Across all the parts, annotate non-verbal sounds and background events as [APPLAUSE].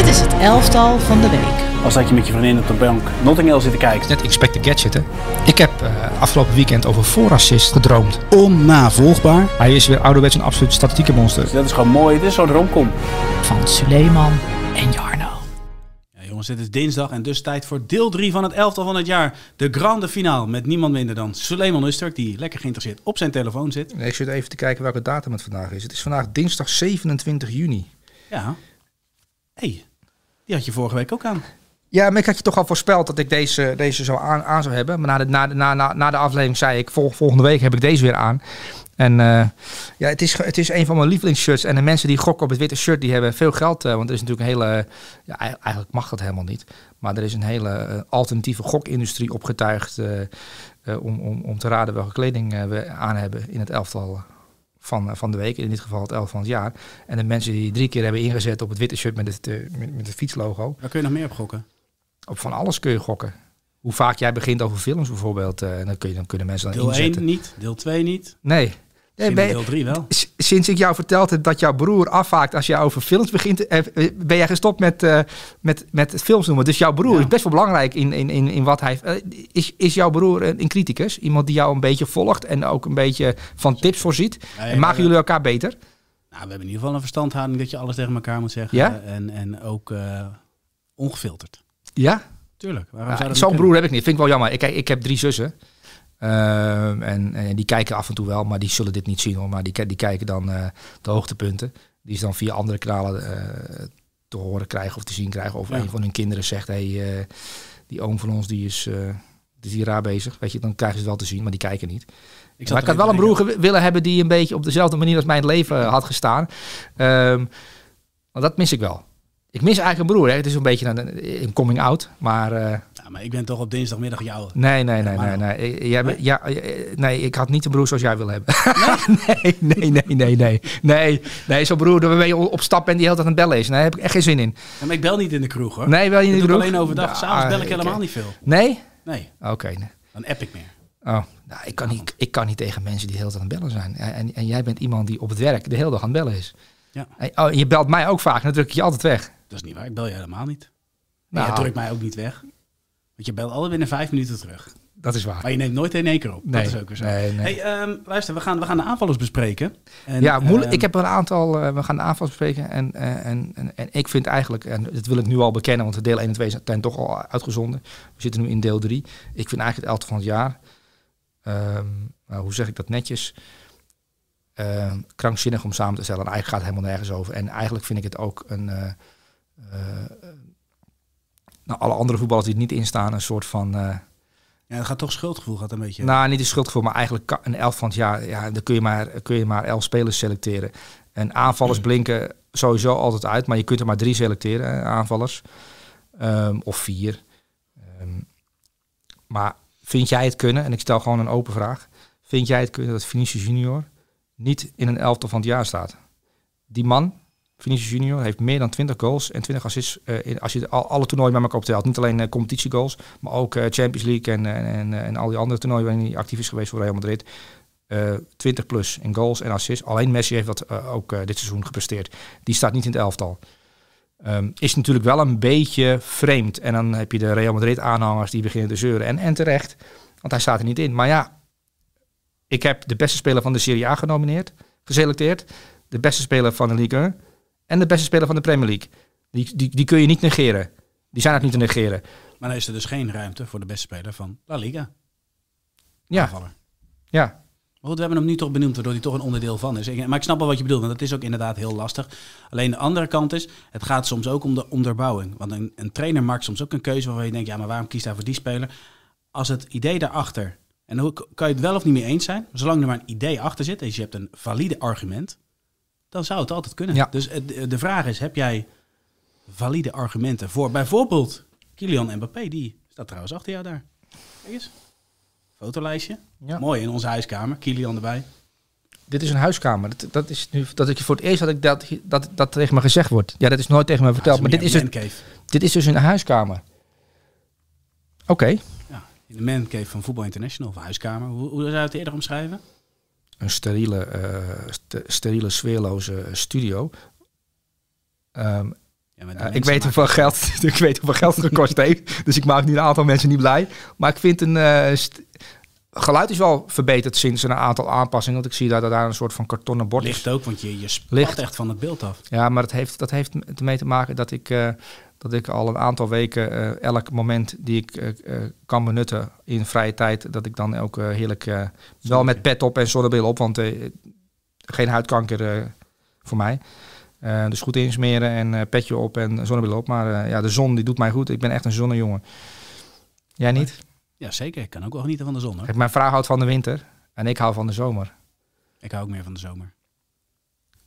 Dit is het elftal van de week. Als dat je met je vriendin op de bank Notting Hill zit te kijken. Net Inspector Gadget, hè. Ik heb uh, afgelopen weekend over voorassist gedroomd. Onnavolgbaar. Hij is weer ouderwets een absoluut statistieke monster. Dus dat is gewoon mooi. Dit is zo'n romcom. Van Suleiman en Jarno. Ja, jongens, het is dinsdag en dus tijd voor deel 3 van het elftal van het jaar. De grande finale met niemand minder dan Suleiman Usterk, die lekker geïnteresseerd op zijn telefoon zit. Nee, ik zit even te kijken welke datum het vandaag is. Het is vandaag dinsdag 27 juni. Ja. hey, die had je vorige week ook aan. Ja, maar ik had je toch al voorspeld dat ik deze, deze zo aan, aan zou hebben. Maar na de, na, na, na, na de aflevering zei ik, vol, volgende week heb ik deze weer aan. En uh, ja, het is, het is een van mijn lievelingsshirts. En de mensen die gokken op het witte shirt, die hebben veel geld. Uh, want er is natuurlijk een hele... Ja, eigenlijk mag dat helemaal niet. Maar er is een hele uh, alternatieve gokindustrie opgetuigd... om, om, om te raden welke kleding we aan hebben in het elftal van, van de week. In dit geval het elftal van het jaar. En de mensen die drie keer hebben ingezet op het witte shirt met het, met, met het fietslogo. Waar kun je nog meer op gokken? Op van alles kun je gokken. Hoe vaak jij begint over films bijvoorbeeld, uh, dan, kun je, dan kunnen mensen dan deel inzetten. Deel 1 niet, deel 2 niet. Nee. Nee ben, deel 3 wel. Sinds ik jou verteld heb dat jouw broer afhaakt als je over films begint, eh, ben jij gestopt met, uh, met, met films noemen. Dus jouw broer ja. is best wel belangrijk in, in, in, in wat hij... Uh, is, is jouw broer een, een criticus? Iemand die jou een beetje volgt en ook een beetje van tips voorziet? Ja, en maken jullie elkaar beter? Nou, we hebben in ieder geval een verstandhouding dat je alles tegen elkaar moet zeggen. Ja? En, en ook ongefilterd. Ja? Tuurlijk. Zo'n broer heb ik niet. Vind ik wel jammer. Ik, ik heb drie zussen. Uh, en, en, die kijken af en toe wel, maar die zullen dit niet zien hoor. Maar die, die kijken dan uh, de hoogtepunten. Die ze dan via andere kanalen uh, te horen krijgen of te zien krijgen. Of ja. een van hun kinderen zegt, hey, die oom van ons die is, die is hier raar bezig. Weet je, dan krijgen ze het wel te zien, maar die kijken niet. Ik maar ik had wel een broer willen hebben die een beetje op dezelfde manier als mijn leven had gestaan. Um, dat mis ik wel. Ik mis eigenlijk een broer. Hè. Het is een beetje een, een coming out. Maar, uh, ja, maar ik ben toch op dinsdagmiddag jou. Nee, nee, nee, nee, nee. Jij, nee? Ja, nee, ik had niet een broer zoals jij wil hebben. Nee, [LAUGHS] nee, nee, nee, nee. Nee, nee zo'n broer waarmee je op stap en die heel tijd aan het bellen is. Nee, daar heb ik echt geen zin in. Ja, maar ik bel niet in de kroeg hoor. Nee, wel niet in de kroeg? alleen overdag. S'avonds bel ik helemaal niet veel. Nee? Nee. Oké. Okay, nee. Dan app ik meer. Oh, nou, ik, kan niet, ik kan niet tegen mensen die de hele tijd aan het bellen zijn. En, en jij bent iemand die op het werk de hele dag aan het bellen is. Ja. En, oh, je belt mij ook vaak, dan druk ik je altijd weg. Dat is niet waar, ik bel je helemaal niet. Nou, je drukt mij ook niet weg. Want je belt altijd binnen vijf minuten terug. Dat is waar. Maar je neemt nooit in één keer op. Nee, dat is ook weer zo. Nee, nee. Hey, um, luister, we gaan, we gaan de aanvallers bespreken. En, ja, moeilijk. Um, ik heb een aantal. Uh, we gaan de aanvallers bespreken. En, uh, en, en, en, ik vind eigenlijk, en dat wil ik nu al bekennen, want de deel 1 en 2 zijn toch al uitgezonden. We zitten nu in deel 3. Ik vind eigenlijk het elftal van het jaar. Um, nou, hoe zeg ik dat netjes? Uh, krankzinnig om samen te stellen. En eigenlijk gaat het helemaal nergens over. En eigenlijk vind ik het ook een. Uh, nou, alle andere voetballers die er niet in staan, een soort van. Uh, ja, het gaat toch schuldgevoel gaat een beetje. Nou, niet een schuldgevoel, maar eigenlijk een elf van het jaar. Ja, dan kun je maar, kun je maar elf spelers selecteren. En aanvallers blinken sowieso altijd uit, maar je kunt er maar drie selecteren, aanvallers. Um, of vier. Um, maar vind jij het kunnen, en ik stel gewoon een open vraag. Vind jij het kunnen dat Vinicius Junior niet in een elftal van het jaar staat? Die man, Vinicius Junior heeft meer dan 20 goals en 20 assists. Uh, in, als je al, alle toernooien bij elkaar optelt. Niet alleen uh, competitiegoals, maar ook uh, Champions League en, en, en, al die andere toernooien waarin hij actief is geweest voor Real Madrid. 20 plus in goals en assists. Alleen Messi heeft dat ook dit seizoen gepresteerd. Die staat niet in het elftal. Um, is natuurlijk wel een beetje vreemd. En dan heb je de Real Madrid aanhangers die beginnen te zeuren. En, en terecht, want hij staat er niet in. Maar ja, ik heb de beste speler van de Serie A genomineerd, geselecteerd. De beste speler van de Ligue 1 en de beste speler van de Premier League. Die, die, die kun je niet negeren. Die zijn ook niet te negeren. Maar dan is er dus geen ruimte voor de beste speler van La Liga. Ja. Aanvaller. Ja. Maar goed, we hebben hem nu toch benoemd, waardoor hij toch een onderdeel van is. Maar ik snap wel wat je bedoelt, want dat is ook inderdaad heel lastig. Alleen de andere kant is, het gaat soms ook om de onderbouwing. Want een, een trainer maakt soms ook een keuze waarvan je denkt, ja, maar waarom kiest hij voor die speler? Als het idee daarachter, en dan kan je het wel of niet mee eens zijn, zolang er maar een idee achter zit, dus je hebt een valide argument, dan zou het altijd kunnen. Ja. Dus de vraag is, heb jij valide argumenten voor bijvoorbeeld Kylian Mbappé? Die staat trouwens achter jou daar. Kijk eens. Fotolijstje. Ja. Mooi in onze huiskamer. Kylian erbij. Dit is een huiskamer. Dat, dat is nu dat ik voor het eerst dat ik dat, dat, dat tegen me gezegd wordt. Ja, dat is nooit tegen me verteld. Ja, maar dit is, het, dit is dus een huiskamer. Oké. Okay. Ja, in de mancave van Voetbal International of huiskamer. Hoe, hoe zou je het eerder omschrijven? Een steriele, st steriele sfeerloze studio. Um, Ja, Ja, [LAUGHS] ik, weet hoeveel geld, ik weet hoeveel geld het gekost heeft. Dus ik maak nu een aantal mensen niet blij. Maar ik vind een... eh, geluid is wel verbeterd sinds een aantal aanpassingen. Want ik zie dat er daar een soort van kartonnen bord is. Licht ook, want je, je spat Licht. echt van het beeld af. Ja, maar dat heeft, dat heeft ermee te maken dat ik, eh, dat ik al een aantal weken eh, elk moment die ik eh, eh, kan benutten in vrije tijd, dat ik dan ook heerlijk wel met pet op en zonnebril op, want geen huidkanker voor mij. Dus goed insmeren en petje op en zonnebril op. Maar ja, de zon die doet mij goed. Ik ben echt een zonnejongen. Jij niet? Ja, zeker. Ik kan ook wel genieten van de zon hoor. Kijk, mijn vrouw houdt van de winter en ik hou van de zomer. Ik hou ook meer van de zomer.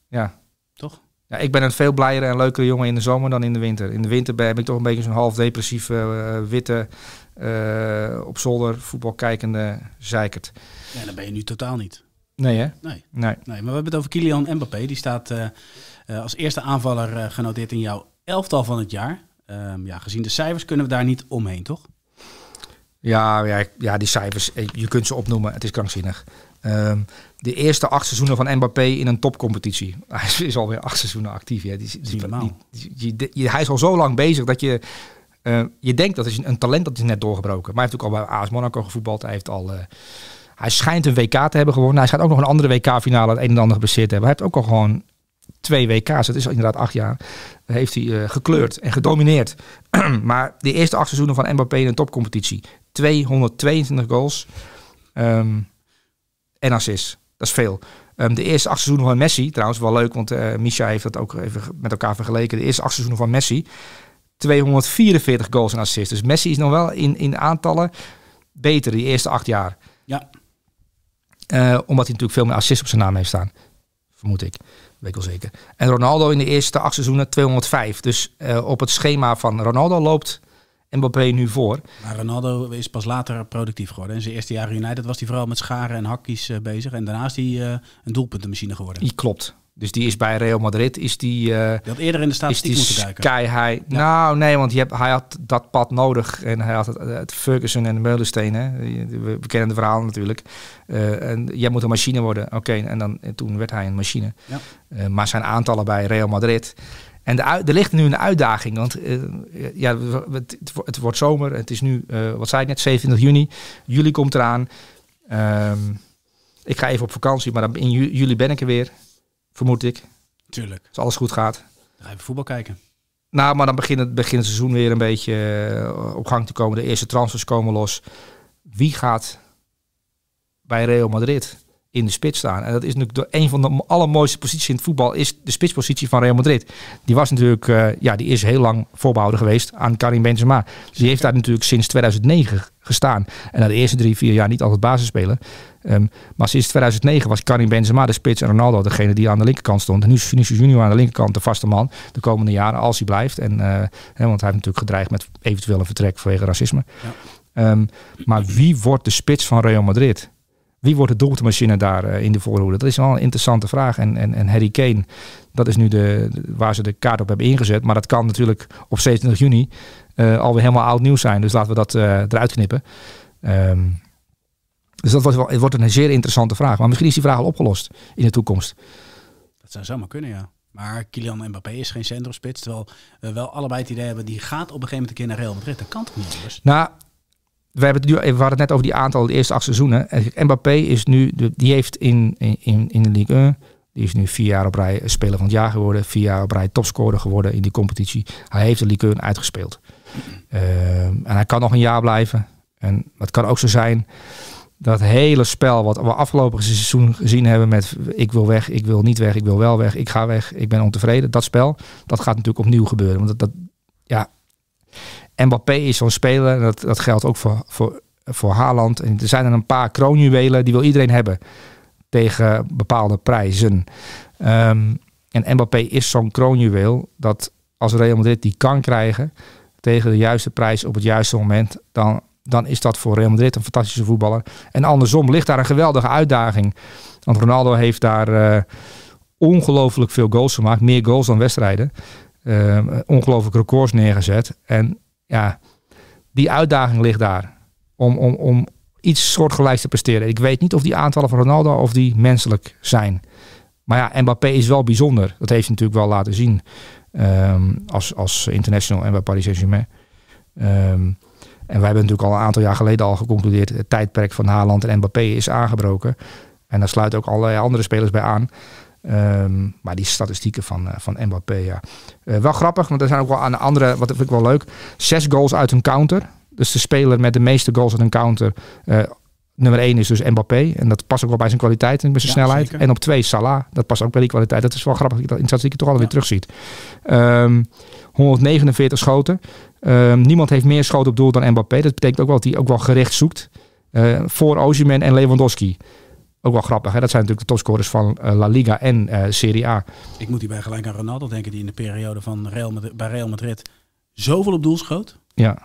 Ja. Toch? Ja, ik ben een veel blijere en leukere jongen in de zomer dan in de winter. In de winter ben, heb ik toch een beetje zo'n half depressief eh, witte, eh, op zolder voetbal kijkende zeikert. Ja, dat ben je nu totaal niet. Nee hè? Nee. Nee. Nee, maar we hebben het over Kylian Mbappé. Die staat eh, als eerste aanvaller genoteerd in jouw elftal van het jaar. Ehm, ja, gezien de cijfers kunnen we daar niet omheen, toch? Ja, ja, ja, die cijfers, je kunt ze opnoemen. Het is krankzinnig. Ehm, de eerste acht seizoenen van Mbappé in een topcompetitie. [LAUGHS] Hij is alweer acht seizoenen actief. Ja. Die, hij is al zo lang bezig dat je... eh, je denkt dat is een, een talent dat is net doorgebroken. Maar hij heeft ook al bij AS Monaco gevoetbald. Hij, heeft al, eh, hij schijnt een WK te hebben gewonnen. Hij schijnt ook nog een andere WK-finale het een en ander geblesseerd te hebben. Hij heeft ook al gewoon twee WK's. Het is inderdaad acht jaar. Heeft hij eh, gekleurd en gedomineerd. [CLEARS THROAT] maar de eerste acht seizoenen van Mbappé in een topcompetitie. 222 goals ehm, en assists. Dat is veel. Ehm, de eerste acht seizoenen van Messi, trouwens wel leuk, want eh Misha heeft dat ook even met elkaar vergeleken. De eerste acht seizoenen van Messi, 244 goals en assists. Dus Messi is nog wel in, in aantallen beter die eerste acht jaar. Ja. Eh, omdat hij natuurlijk veel meer assists op zijn naam heeft staan. Vermoed ik. Weet ik wel zeker. En Ronaldo in de eerste acht seizoenen 205. Dus eh, op het schema van Ronaldo loopt Mbappé nu voor. Maar Ronaldo is pas later productief geworden. In zijn eerste jaren United was hij vooral met scharen en hakkies eh, bezig. En daarna is hij eh, een doelpuntenmachine geworden. Die klopt. Dus die is bij Real Madrid. Is die, had eerder in de is statistiek moeten duiken. sky high. Nou, nee, want je hebt, hij had dat pad nodig. En hij had het, het Ferguson en de. Hè. We, we kennen de verhalen natuurlijk. En jij moet een machine worden. Oké, en, dan, en toen werd hij een machine. Ja. Maar zijn aantallen bij Real Madrid. En de, er ligt nu een uitdaging. Want eh, ja, het, het wordt zomer. Het is nu, eh, wat zei ik net, 27 juni. Juli komt eraan. Ehm, ik ga even op vakantie, maar dan in ju- juli ben ik er weer. Vermoed ik. Tuurlijk. Als alles goed gaat. Dan even voetbal kijken. Nou, maar dan begint het, begint het seizoen weer een beetje eh, op gang te komen. De eerste transfers komen los. Wie gaat bij Real Madrid in de spits staan? En dat is natuurlijk een van de allermooiste posities in het voetbal, is de spitspositie van Real Madrid. Die was natuurlijk, eh, ja, die is heel lang voorbehouden geweest aan Karim Benzema. Die heeft daar natuurlijk sinds 2009 gestaan. En na de eerste drie, vier jaar niet altijd basisspeler. Ehm, maar sinds 2009 was Karim Benzema de spits en Ronaldo degene die aan de linkerkant stond. En nu is Vinicius Junior aan de linkerkant de vaste man de komende jaren als hij blijft. En, eh, want hij heeft natuurlijk gedreigd met eventueel een vertrek vanwege racisme. Ja. Ehm, maar wie wordt de spits van Real Madrid? Wie wordt de doelpuntenmachine daar eh, in de voorhoede? Dat is wel een interessante vraag. En, en, en Harry Kane, dat is nu de, waar ze de kaart op hebben ingezet. Maar dat kan natuurlijk op 27 juni eh, alweer helemaal oud nieuws zijn. Dus laten we dat eh, eruit knippen. Ehm, dus dat wordt, wel, het wordt een zeer interessante vraag. Maar misschien is die vraag al opgelost in de toekomst. Dat zou zomaar kunnen, ja. Maar Kylian Mbappé is geen centrumspits. Terwijl we wel allebei het idee hebben, die gaat op een gegeven moment een keer naar Real Madrid. Dat kan toch niet anders? Nou, we, hebben het nu, hadden het net over die aantal de eerste acht seizoenen. En Mbappé is nu, die heeft in, in, in de Ligue 1, die is nu vier jaar op rij speler van het jaar geworden. Vier jaar op rij topscorer geworden in die competitie. Hij heeft de Ligue 1 uitgespeeld. Ehm, en hij kan nog een jaar blijven. En het kan ook zo zijn dat hele spel wat we afgelopen seizoen gezien hebben met ik wil weg, ik wil niet weg, ik wil wel weg, ik ga weg, ik ben ontevreden. Dat spel, dat gaat natuurlijk opnieuw gebeuren. Want dat, dat ja, Mbappé is zo'n speler, en dat, dat geldt ook voor, voor, voor Haaland. En er zijn er een paar kroonjuwelen, die wil iedereen hebben tegen bepaalde prijzen. Ehm, en Mbappé is zo'n kroonjuweel dat als Real Madrid die kan krijgen tegen de juiste prijs op het juiste moment, dan, dan is dat voor Real Madrid een fantastische voetballer. En andersom ligt daar een geweldige uitdaging. Want Ronaldo heeft daar eh, ongelooflijk veel goals gemaakt, meer goals dan wedstrijden. Ehm, ongelooflijk records neergezet. En ja, die uitdaging ligt daar. Om, om, om iets soortgelijks te presteren. Ik weet niet of die aantallen van Ronaldo of die menselijk zijn. Maar ja, Mbappé is wel bijzonder. Dat heeft natuurlijk wel laten zien. Ehm, als, als international en bij Paris Saint-Germain. Ehm, en wij hebben natuurlijk al een aantal jaar geleden al geconcludeerd... het tijdperk van Haaland en Mbappé is aangebroken. En daar sluiten ook allerlei andere spelers bij aan. Ehm, maar die statistieken van, uh, van Mbappé, ja. Uh, wel grappig, want er zijn ook wel aan andere, wat vind ik wel leuk, zes goals uit een counter. Dus de speler met de meeste goals uit een counter, uh, nummer één is dus Mbappé. En dat past ook wel bij zijn kwaliteit en bij zijn ja, snelheid. Zeker. En op twee Salah, dat past ook bij die kwaliteit. Dat is wel grappig dat je dat in statistieken toch alweer ja. terugziet. Um, 149 schoten. Um, niemand heeft meer schoten op doel dan Mbappé. Dat betekent ook wel dat hij ook wel gericht zoekt. voor Osimhen en Lewandowski. Ook wel grappig, hè? dat zijn natuurlijk de topscorers van uh, La Liga en uh, Serie A. Ik moet hierbij gelijk aan Ronaldo denken, die in de periode van Real Madrid, bij Real Madrid zoveel op doel schoot. Ja.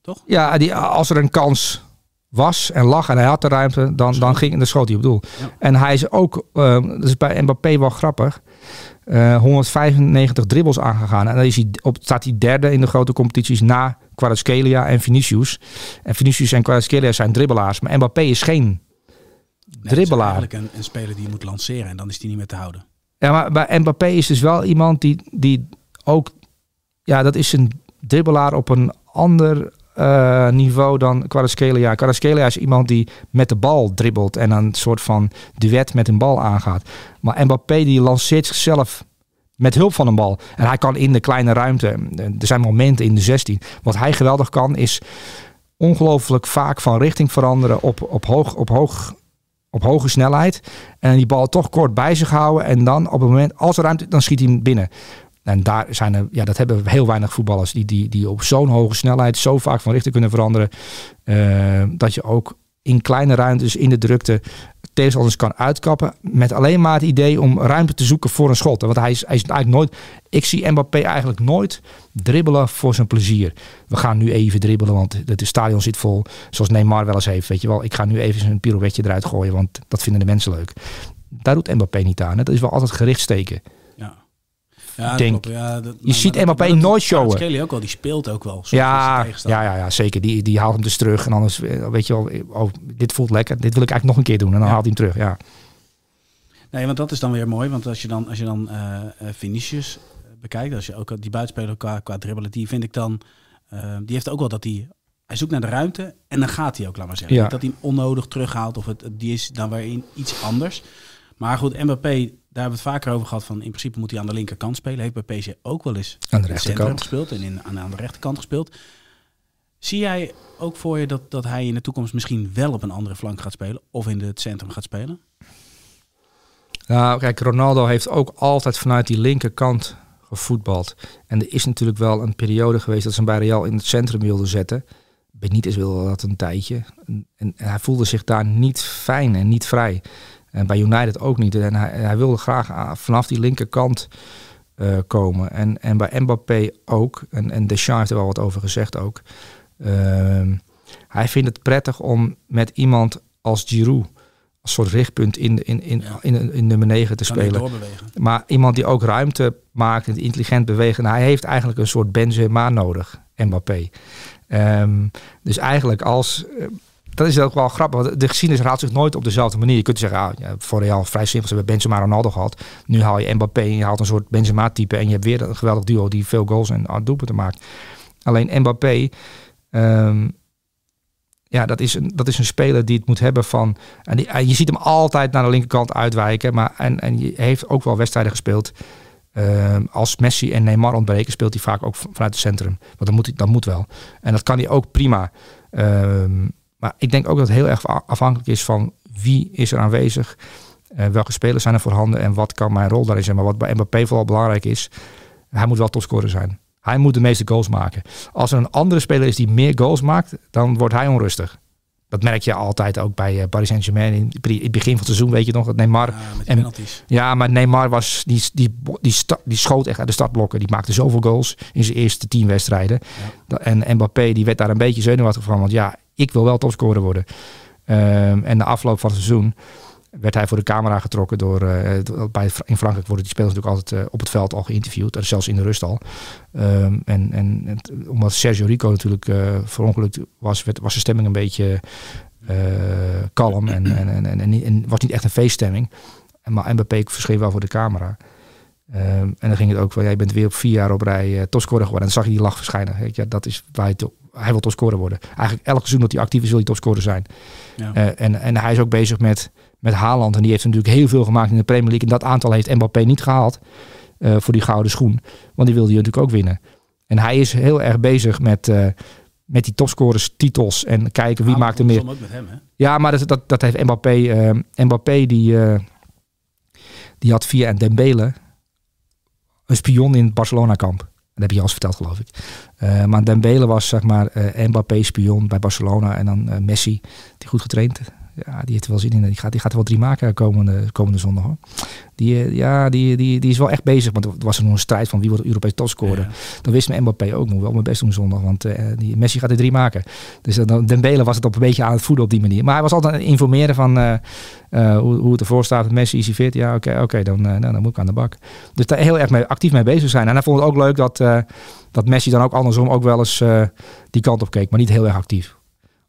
Toch? Ja, die, als er een kans was en lag en hij had de ruimte, dan, dan ging de schoot hij op doel. Ja. En hij is ook, uh, dat is bij Mbappé wel grappig, uh, 195 dribbles aangegaan. En dan is hij op, staat hij derde in de grote competities na Kvaratskhelia en Vinicius. En Vinicius en Kvaratskhelia zijn dribbelaars, maar Mbappé is geen Nee, dribbelaar. eigenlijk een, een, speler die je moet lanceren en dan is die niet meer te houden. Ja, maar Mbappé is dus wel iemand die, die ook... Ja, dat is een dribbelaar op een ander uh, niveau dan Kvaratskhelia. Kvaratskhelia is iemand die met de bal dribbelt en een soort van duet met een bal aangaat. Maar Mbappé die lanceert zichzelf met hulp van een bal. En hij kan in de kleine ruimte. Er zijn momenten in de 16. Wat hij geweldig kan is ongelooflijk vaak van richting veranderen op, op, hoog, op hoog op hoge snelheid. En die bal toch kort bij zich houden. En dan op het moment, als er ruimte, dan schiet hij binnen. En daar zijn er, ja, dat hebben heel weinig voetballers die, die, die op zo'n hoge snelheid zo vaak van richting kunnen veranderen. Uh, dat je ook in kleine ruimtes, in de drukte, tegenstanders kan uitkappen. Met alleen maar het idee om ruimte te zoeken voor een schot. Want hij is, hij is eigenlijk nooit. Ik zie Mbappé eigenlijk nooit dribbelen voor zijn plezier. We gaan nu even dribbelen, want het stadion zit vol. Zoals Neymar wel eens heeft. Weet je wel, ik ga nu even een pirouetje eruit gooien, want dat vinden de mensen leuk. Daar doet Mbappé niet aan. Dat is wel altijd gericht steken. Ja, denk, ja, dat, je maar, ziet Mbappé nooit showen. Kelly ook wel, die speelt ook wel. Ja, ja, ja, ja, zeker. Die, die haalt hem dus terug. En anders weet je wel, oh, dit voelt lekker. Dit wil ik eigenlijk nog een keer doen. En dan ja. haalt hij hem terug, ja. Nee, want dat is dan weer mooi. Want als je dan, als je dan uh, Vinicius bekijkt, als je ook die buitenspeler qua, qua dribbelen, die vind ik dan, uh, die heeft ook wel dat hij hij zoekt naar de ruimte en dan gaat hij ook, laat maar zeggen. Ja. Dat hij hem onnodig terughaalt of het, die is dan weer iets anders. Maar goed, Mbappé, daar hebben we het vaker over gehad. Van in principe moet hij aan de linkerkant spelen. Heeft bij PSG ook wel eens aan de rechterkant gespeeld en in, aan, aan de rechterkant gespeeld. Zie jij ook voor je dat, dat hij in de toekomst misschien wel op een andere flank gaat spelen of in het centrum gaat spelen? Nou, kijk, Ronaldo heeft ook altijd vanuit die linkerkant gevoetbald. En er is natuurlijk wel een periode geweest dat ze hem bij Real in het centrum wilden zetten. Benitez wilde dat een tijdje. En, en hij voelde zich daar niet fijn en niet vrij. En bij United ook niet. En hij, hij wilde graag vanaf die linkerkant uh, komen. En, en bij Mbappé ook. En, en Deschamps heeft er wel wat over gezegd ook. Uh, hij vindt het prettig om met iemand als Giroud als soort richtpunt in, in, in, Ja. in, in, in nummer 9 te Kan spelen. Maar iemand die ook ruimte maakt en intelligent bewegen. Hij heeft eigenlijk een soort Benzema nodig, Mbappé. Ehm, dus eigenlijk als... eh, dat is ook wel grappig, want de geschiedenis herhaalt zich nooit op dezelfde manier. Je kunt zeggen, ah, ja, voor vrij simpel, ze hebben Benzema en Ronaldo gehad. Nu haal je Mbappé en je haalt een soort Benzema-type... en je hebt weer een geweldig duo die veel goals en doelpunten maakt. Alleen Mbappé, ehm, ja, dat is, een, dat is een speler die het moet hebben van... En en je ziet hem altijd naar de linkerkant uitwijken. Maar, en, en je heeft ook wel wedstrijden gespeeld... Ehm, als Messi en Neymar ontbreken, speelt hij vaak ook vanuit het centrum. Want dat moet, hij- dat moet wel. En dat kan hij ook prima. Ehm, maar ik denk ook dat het heel erg afhankelijk is van wie is er aanwezig. eh, welke spelers zijn er voorhanden en wat kan mijn rol daarin zijn. Maar wat bij Mbappé vooral belangrijk is, hij moet wel topscorer zijn. Hij moet de meeste goals maken. Als er een andere speler is die meer goals maakt, dan wordt hij onrustig. Dat merk je altijd ook bij eh, Paris Saint-Germain. In het begin van het seizoen weet je nog dat Neymar Ja, en- ja, maar Neymar was, die, die, die, die schoot echt uit de startblokken. Die maakte zoveel goals in zijn eerste tien wedstrijden. En Mbappé die werd daar een beetje zenuwachtig van. Want ja, ik wil wel topscorer worden. Ehm, en na afloop van het seizoen werd hij voor de camera getrokken door... eh, bij, in Frankrijk worden die spelers natuurlijk altijd eh, op het veld al geïnterviewd. Zelfs in de rust al. Ehm, en en het- omdat Sergio Rico natuurlijk eh verongelukt was, werd, was de stemming een beetje kalm. En, en, en, en, en, was niet echt een feeststemming. Maar Mbappé verscheen wel voor de camera. Ehm, en dan ging het ook van, jij bent weer op vier jaar op rij uh, topscorer geworden. En dan zag je die lach verschijnen. Je, dat is waar hij, to- hij wil topscorer worden. Eigenlijk elk seizoen dat hij actief is, wil hij topscorer zijn. Ja. Eh, en, en hij is ook bezig met, met Haaland. En die heeft natuurlijk heel veel gemaakt in de Premier League. En dat aantal heeft Mbappé niet gehaald eh, voor die gouden schoen. Want die wilde hij natuurlijk ook winnen. En hij is heel erg bezig met, eh, met die topscorers titels. En kijken wie maakt er meer. ook met hem, hè? Ja, maar dat, dat, dat heeft Mbappé. Mbappé die, die had via Dembele een spion in het Barcelona-kamp. Dat heb je al eens verteld, geloof ik. Eh, maar Dembele was zeg maar eh Mbappé-spion bij Barcelona. En dan eh, Messi, die goed getraind. Ja, die heeft er wel zin in. Die gaat, die gaat er wel drie maken komende, komende zondag. Hoor. Die, eh, ja, die, die, die is wel echt bezig. Want er was er nog een strijd van wie wordt Europees topscorer. Ja. Dan wist mijn Mbappé ook, moet wel mijn best doen zondag. Want eh, die Messi gaat er drie maken. Dus dan Dembele was het op een beetje aan het voeden op die manier. Maar hij was altijd aan het informeren van eh, hoe, hoe het ervoor staat. Messi is hij fit? Ja, oké, oké, dan, nou, dan moet ik aan de bak. Dus daar heel erg mee, actief mee bezig zijn. En hij vond het ook leuk dat, dat Messi dan ook andersom ook wel eens die kant op keek. Maar niet heel erg actief.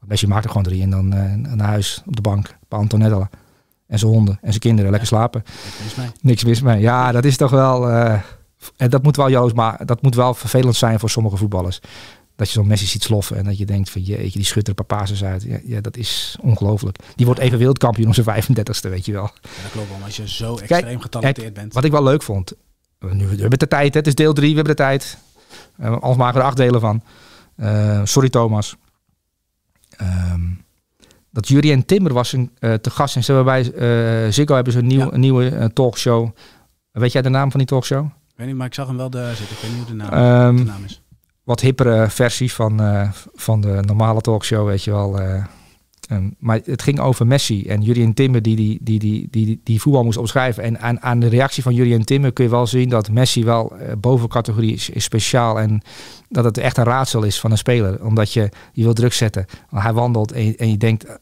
Want Messi maakte gewoon drie en dan eh, naar huis op de bank bij Antonella. En zijn honden en zijn kinderen lekker slapen. Volgens mij. Niks mis mee. Ja, dat is toch wel. eh, en dat moet wel Joost, maar dat moet wel vervelend zijn voor sommige voetballers. Dat je zo'n Messi ziet sloffen en dat je denkt van jeetje, die schudt er een paar uit. Ja, ja, dat is ongelooflijk. Die wordt even wereldkampioen om zijn 35ste, weet je wel. Ja, dat klopt wel. Als je zo extreem getalenteerd bent. Wat ik wel leuk vond. eh, Nu, we hebben de tijd, hè, het is deel 3, we hebben de tijd. Uh, maken we er acht delen van. Eh, sorry Thomas. Ehm, dat Jurie en Timmer was een, eh, te gast en ze hebben bij eh Ziggo hebben ze een, nieuw, Ja. een nieuwe eh, talkshow. Weet jij de naam van die talkshow? Ik weet niet, maar ik zag hem wel daar zitten. Ik weet niet hoe de naam, Ehm, de naam is. wat hippere versie van, van de normale talkshow, weet je wel. Eh. Ehm, maar het ging over Messi en Jurien Timmer die die, die, die, die, die, voetbal moest omschrijven. En aan, aan de reactie van Jurien Timmer kun je wel zien dat Messi wel eh, boven categorie is, speciaal. En dat het echt een raadsel is van een speler. Omdat je, je wil druk zetten. Hij wandelt en je, en je denkt eh,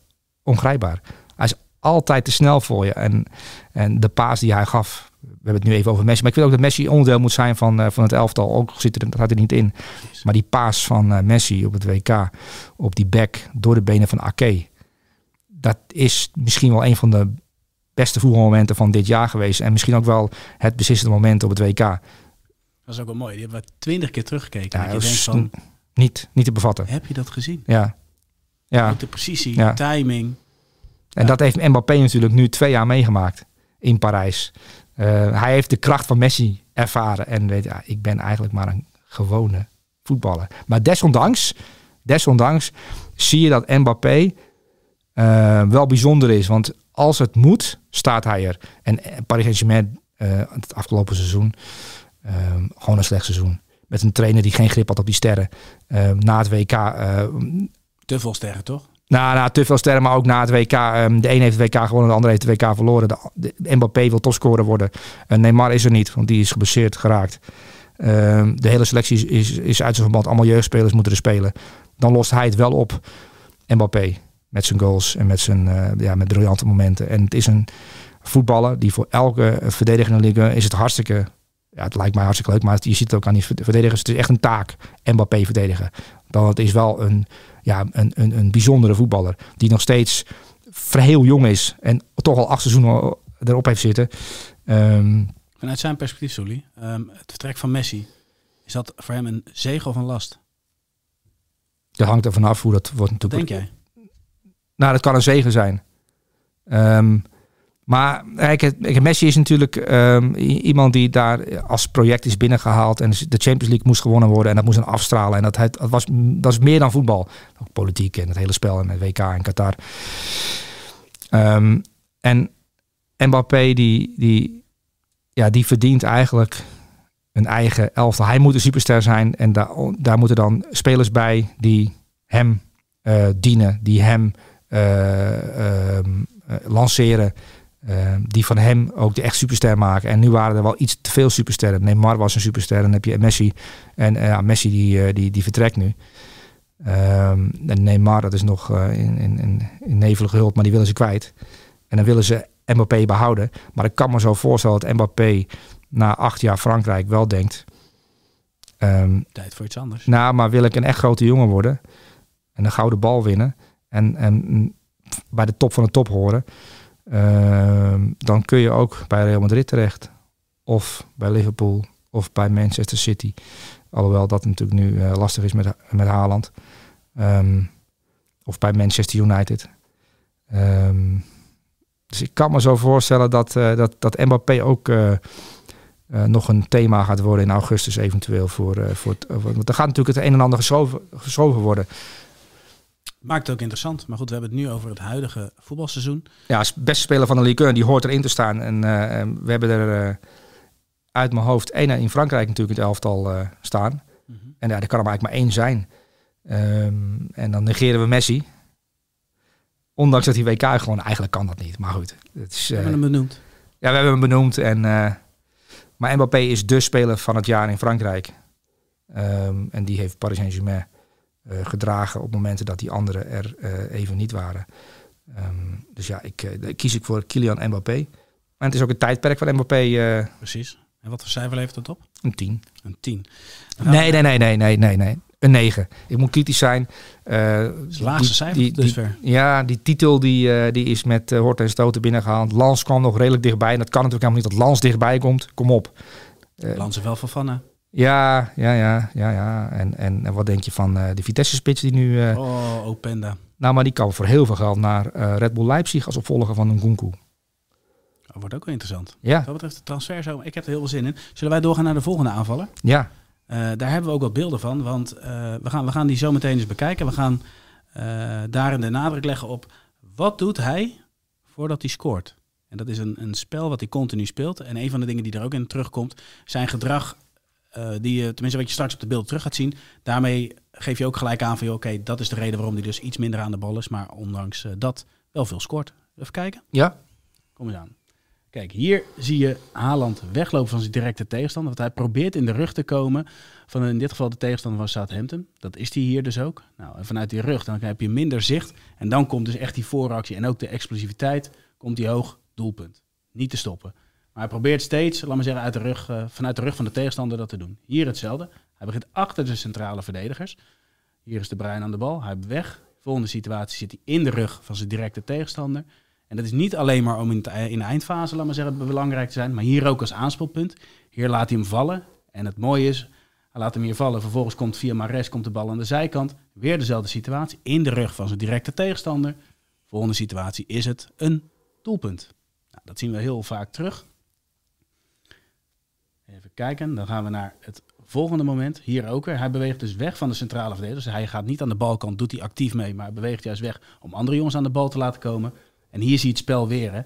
ongrijpbaar. Hij is altijd te snel voor je. En, en de paas die hij gaf. We hebben het nu even over Messi. Maar ik wil ook dat Messi onderdeel moet zijn van, eh, van het elftal. Ook zit er, dat gaat er niet in. Maar die paas van eh, Messi op het WK, op die back door de benen van Ake. Dat is misschien wel een van de beste voetbalmomenten van dit jaar geweest. En misschien ook wel het beslissende moment op het WK. Ja, Dat is ook wel mooi. Die hebben we twintig keer teruggekeken. dat dat je denkt is van, niet, niet te bevatten. heb je dat gezien? Ja. Ja. Ook de precisie, Ja. timing. En dat heeft Mbappé natuurlijk nu twee jaar meegemaakt in Parijs. Eh, hij heeft de kracht van Messi ervaren. En weet, ja, ik ben eigenlijk maar een gewone voetballer. Maar desondanks, desondanks zie je dat Mbappé eh, wel bijzonder is. Want als het moet, staat hij er. En eh, Paris Saint-Germain het afgelopen seizoen, eh, gewoon een slecht seizoen. Met een trainer die geen grip had op die sterren. Eh, na het WK Te veel sterren, toch? Nou, nou, te veel sterren, maar ook na het WK. ehm, de een heeft het WK gewonnen, de ander heeft het WK verloren. De, Mbappé wil topscorer worden. Uh, Neymar is er niet, want die is geblesseerd geraakt. Ehm, de hele selectie is, is, uit zijn verband. Allemaal jeugdspelers moeten er spelen. Dan lost hij het wel op, Mbappé. Met zijn goals en met zijn eh, ja, met briljante momenten. En het is een voetballer die voor elke verdediger in de is het hartstikke... Ja, het lijkt mij hartstikke leuk, maar je ziet het ook aan die verdedigers. Het is echt een taak, Mbappé verdedigen. Dan het is wel een, ja, een, een, een bijzondere voetballer. Die nog steeds heel jong is. En toch al acht seizoenen erop heeft zitten. Ehm, Vanuit zijn perspectief, Sully, ehm, het vertrek van Messi, is dat voor hem een zegen of een last? dat hangt er vanaf hoe dat wordt natuurlijk. denk jij? Nou, dat kan een zegen zijn. Ehm, maar Messi is natuurlijk ehm, iemand die daar als project is binnengehaald. En de Champions League moest gewonnen worden. En dat moest dan afstralen. En dat, het, was, dat is meer dan voetbal. Ook politiek en het hele spel en het WK in Qatar. Ehm, en Mbappé, die, die, ja, die verdient eigenlijk een eigen elftal. Hij moet een superster zijn. En daar, daar moeten dan spelers bij die hem eh, dienen. Die hem eh, ehm, eh, lanceren. Eh, die van hem ook de echt superster maken. En nu waren er wel iets te veel supersterren. Neymar was een superster. En dan heb je Messi. En ja, Messi die, eh, die, die vertrekt nu. Ehm, en Neymar, dat is nog eh, in, in, in, in nevel gehuld, maar die willen ze kwijt. En dan willen ze Mbappé behouden. Maar ik kan me zo voorstellen dat Mbappé na acht jaar Frankrijk wel denkt... ehm, Tijd voor iets anders. nou, maar wil ik een echt grote jongen worden en een gouden bal winnen en, en bij de top van de top horen, ehm, dan kun je ook bij Real Madrid terecht. of bij Liverpool of bij Manchester City. Alhoewel dat natuurlijk nu eh, lastig is met, met Haaland. Ehm, of bij Manchester United. Ehm, dus ik kan me zo voorstellen dat, uh, dat, dat Mbappé ook uh, nog een thema gaat worden in augustus eventueel. Voor, voor want er gaat natuurlijk het een en ander geschoven worden. Maakt het ook interessant. Maar goed, we hebben het nu over het huidige voetbalseizoen. Ja, beste speler van de Ligue 1, die hoort erin te staan. En we hebben er uit mijn hoofd één in Frankrijk natuurlijk het elftal uh, staan. Mm -hmm. En ja, er kan er eigenlijk maar één zijn. Um, en dan negeren we Messi. Ondanks dat hij WK gewoon eigenlijk kan dat niet. Maar goed. Het is, we hebben hem benoemd. Ja, we hebben hem benoemd. En, maar Mbappé is de speler van het jaar in Frankrijk. Um, en die heeft Paris Saint-Germain gedragen op momenten dat die anderen er even niet waren. Um, dus ja, ik kies ik voor Kylian Mbappé. Maar het is ook een tijdperk van Mbappé. Precies. En wat voor cijfer levert dat op? Een 10. Een 10. Nee, nee, nee, nee, nee, nee, nee. Een 9. Ik moet kritisch zijn. Uh, het laagste cijfer die, die, ja, die titel die, uh, die is met uh, Hort en Stoten binnengehaald. Lans kwam nog redelijk dichtbij. En dat kan natuurlijk helemaal niet dat Lans dichtbij komt. Kom op. Lans is wel van Vanna. Ja, ja, ja, ja, ja. En, en, en wat denk je van de Vitesse-spits die nu... oh, Openda. Nou, maar die kan voor heel veel geld naar Red Bull Leipzig als opvolger van Nkunku. Dat wordt ook wel interessant. Ja. Wat betreft de transfer zo, ik heb er heel veel zin in. Zullen wij doorgaan naar de volgende aanvaller? Ja. Uh, daar hebben we ook wat beelden van, want uh, we, gaan, we gaan die zo meteen eens bekijken. We gaan uh, daarin de nadruk leggen op wat doet hij voordat hij scoort. En dat is een, een spel wat hij continu speelt. En een van de dingen die er ook in terugkomt, zijn gedrag die je, tenminste wat je straks op de beeld terug gaat zien. Daarmee geef je ook gelijk aan van, oké, okay, dat is de reden waarom hij dus iets minder aan de bal is, maar ondanks dat wel veel scoort. Even kijken. Ja. Kom eens aan. Kijk, hier zie je Haaland weglopen van zijn directe tegenstander. Want hij probeert in de rug te komen van in dit geval de tegenstander van Southampton. Dat is hij hier dus ook. Nou, en vanuit die rug dan heb je minder zicht. En dan komt dus echt die vooractie en ook de explosiviteit. Komt die hoog, doelpunt. Niet te stoppen. Maar hij probeert steeds, laat maar zeggen, uit de rug, uh, vanuit de rug van de tegenstander dat te doen. Hier hetzelfde. Hij begint achter de centrale verdedigers. Hier is de Bruin aan de bal. Hij weg. Volgende situatie zit hij in de rug van zijn directe tegenstander. En dat is niet alleen maar om in, de eindfase, laat maar zeggen, belangrijk te zijn, maar hier ook als aanspeelpunt. Hier laat hij hem vallen. En het mooie is, hij laat hem hier vallen. Vervolgens komt via Mares komt de bal aan de zijkant. Weer dezelfde situatie, in de rug van zijn directe tegenstander. Volgende situatie is het een doelpunt. Nou, dat zien we heel vaak terug. Kijken, dan gaan we naar het volgende moment. Hier ook weer. Hij beweegt dus weg van de centrale verdediger. Dus hij gaat niet aan de balkant, doet hij actief mee, maar hij beweegt juist weg om andere jongens aan de bal te laten komen. En hier zie je het spel weer. Hè.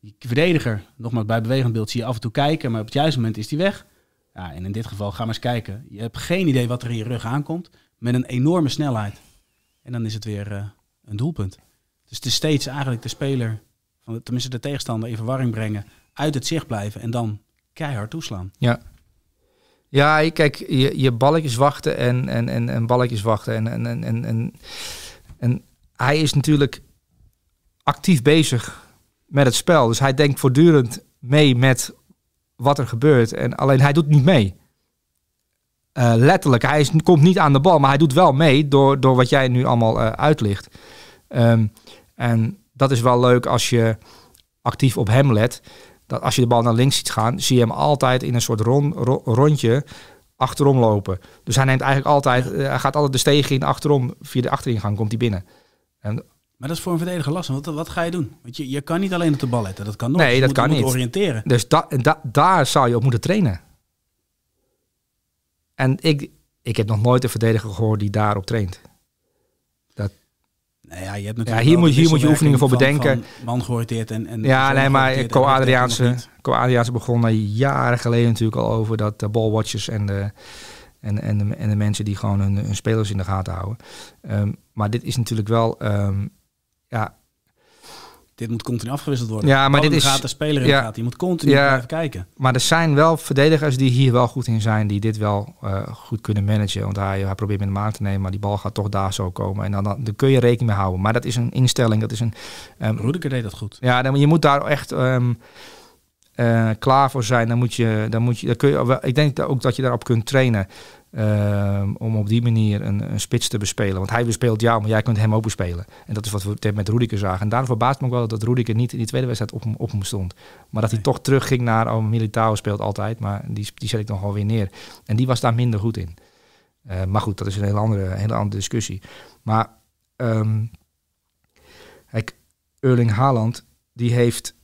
Die verdediger, nogmaals bij bewegend beeld, zie je af en toe kijken, maar op het juiste moment is die weg. Ja, en in dit geval, ga maar eens kijken. Je hebt geen idee wat er in je rug aankomt, met een enorme snelheid. En dan is het weer uh, een doelpunt. Dus het is steeds eigenlijk de speler, tenminste de tegenstander, in verwarring brengen, uit het zicht blijven en dan keihard toeslaan. Ja. Ja, kijk, je, je balletjes wachten en, en, en, en balletjes wachten. En, en, en, en, en, hij is natuurlijk actief bezig met het spel. Dus hij denkt voortdurend mee met wat er gebeurt. En alleen hij doet niet mee. Uh, letterlijk, hij komt niet aan de bal, maar hij doet wel mee door, door wat jij nu allemaal uh, uitlicht. Um, en dat is wel leuk als je actief op hem let. Dat als je de bal naar links ziet gaan, zie je hem altijd in een soort ron, ro, rondje achterom lopen. Dus hij neemt eigenlijk altijd, uh, hij gaat altijd de steeg in achterom, via de achteringang komt hij binnen. En maar dat is voor een verdediger lastig. Wat, wat ga je doen? Want je, je kan niet alleen op de bal letten. Dat kan nog. Nee, je dat moet, kan je moet niet. oriënteren. Dus da, da, daar zou je op moeten trainen. En ik, ik heb nog nooit een verdediger gehoord die daarop traint. Nou ja, je hebt natuurlijk ja, hier, moet, hier moet je oefeningen voor bedenken. man georiënteerd en, en ja, nee, maar Co-Adriaanse. Co-Adriaanse begon jaren geleden natuurlijk al over dat de ballwatchers en de, en, en, de, en de mensen die gewoon hun, hun spelers in de gaten houden. Ehm, maar dit is natuurlijk wel, ehm, ja, Dit moet continu afgewisseld worden. Ja, maar in dit de is- gaten, speler in ja. de gaten. Je moet continu Ja. blijven kijken. Maar er zijn wel verdedigers die hier wel goed in zijn, die dit wel eh, goed kunnen managen. Want hij, hij probeert met hem aan te nemen, maar die bal gaat toch daar zo komen. En dan, dan, dan kun je rekening mee houden. Maar dat is een instelling, dat is een... ehm, Rudiger deed dat goed. ja, dan, je moet daar echt ehm, eh, klaar voor zijn. Dan moet je, dan moet je, dan kun je, ik denk ook dat je daarop kunt trainen. Ehm, om op die manier een, een, spits te bespelen. Want hij bespeelt jou, maar jij kunt hem ook bespelen. En dat is wat we met Rudiker zagen. En daarom verbaast me ook wel dat Rudiker niet in die tweede wedstrijd op, op hem stond. Maar dat hij toch terugging naar, oh, Militao speelt altijd, maar die, die zet ik nog wel weer neer. En die was daar minder goed in. Uh, maar goed, dat is een hele andere, hele andere discussie. Maar um, kijk, Erling Haaland, die heeft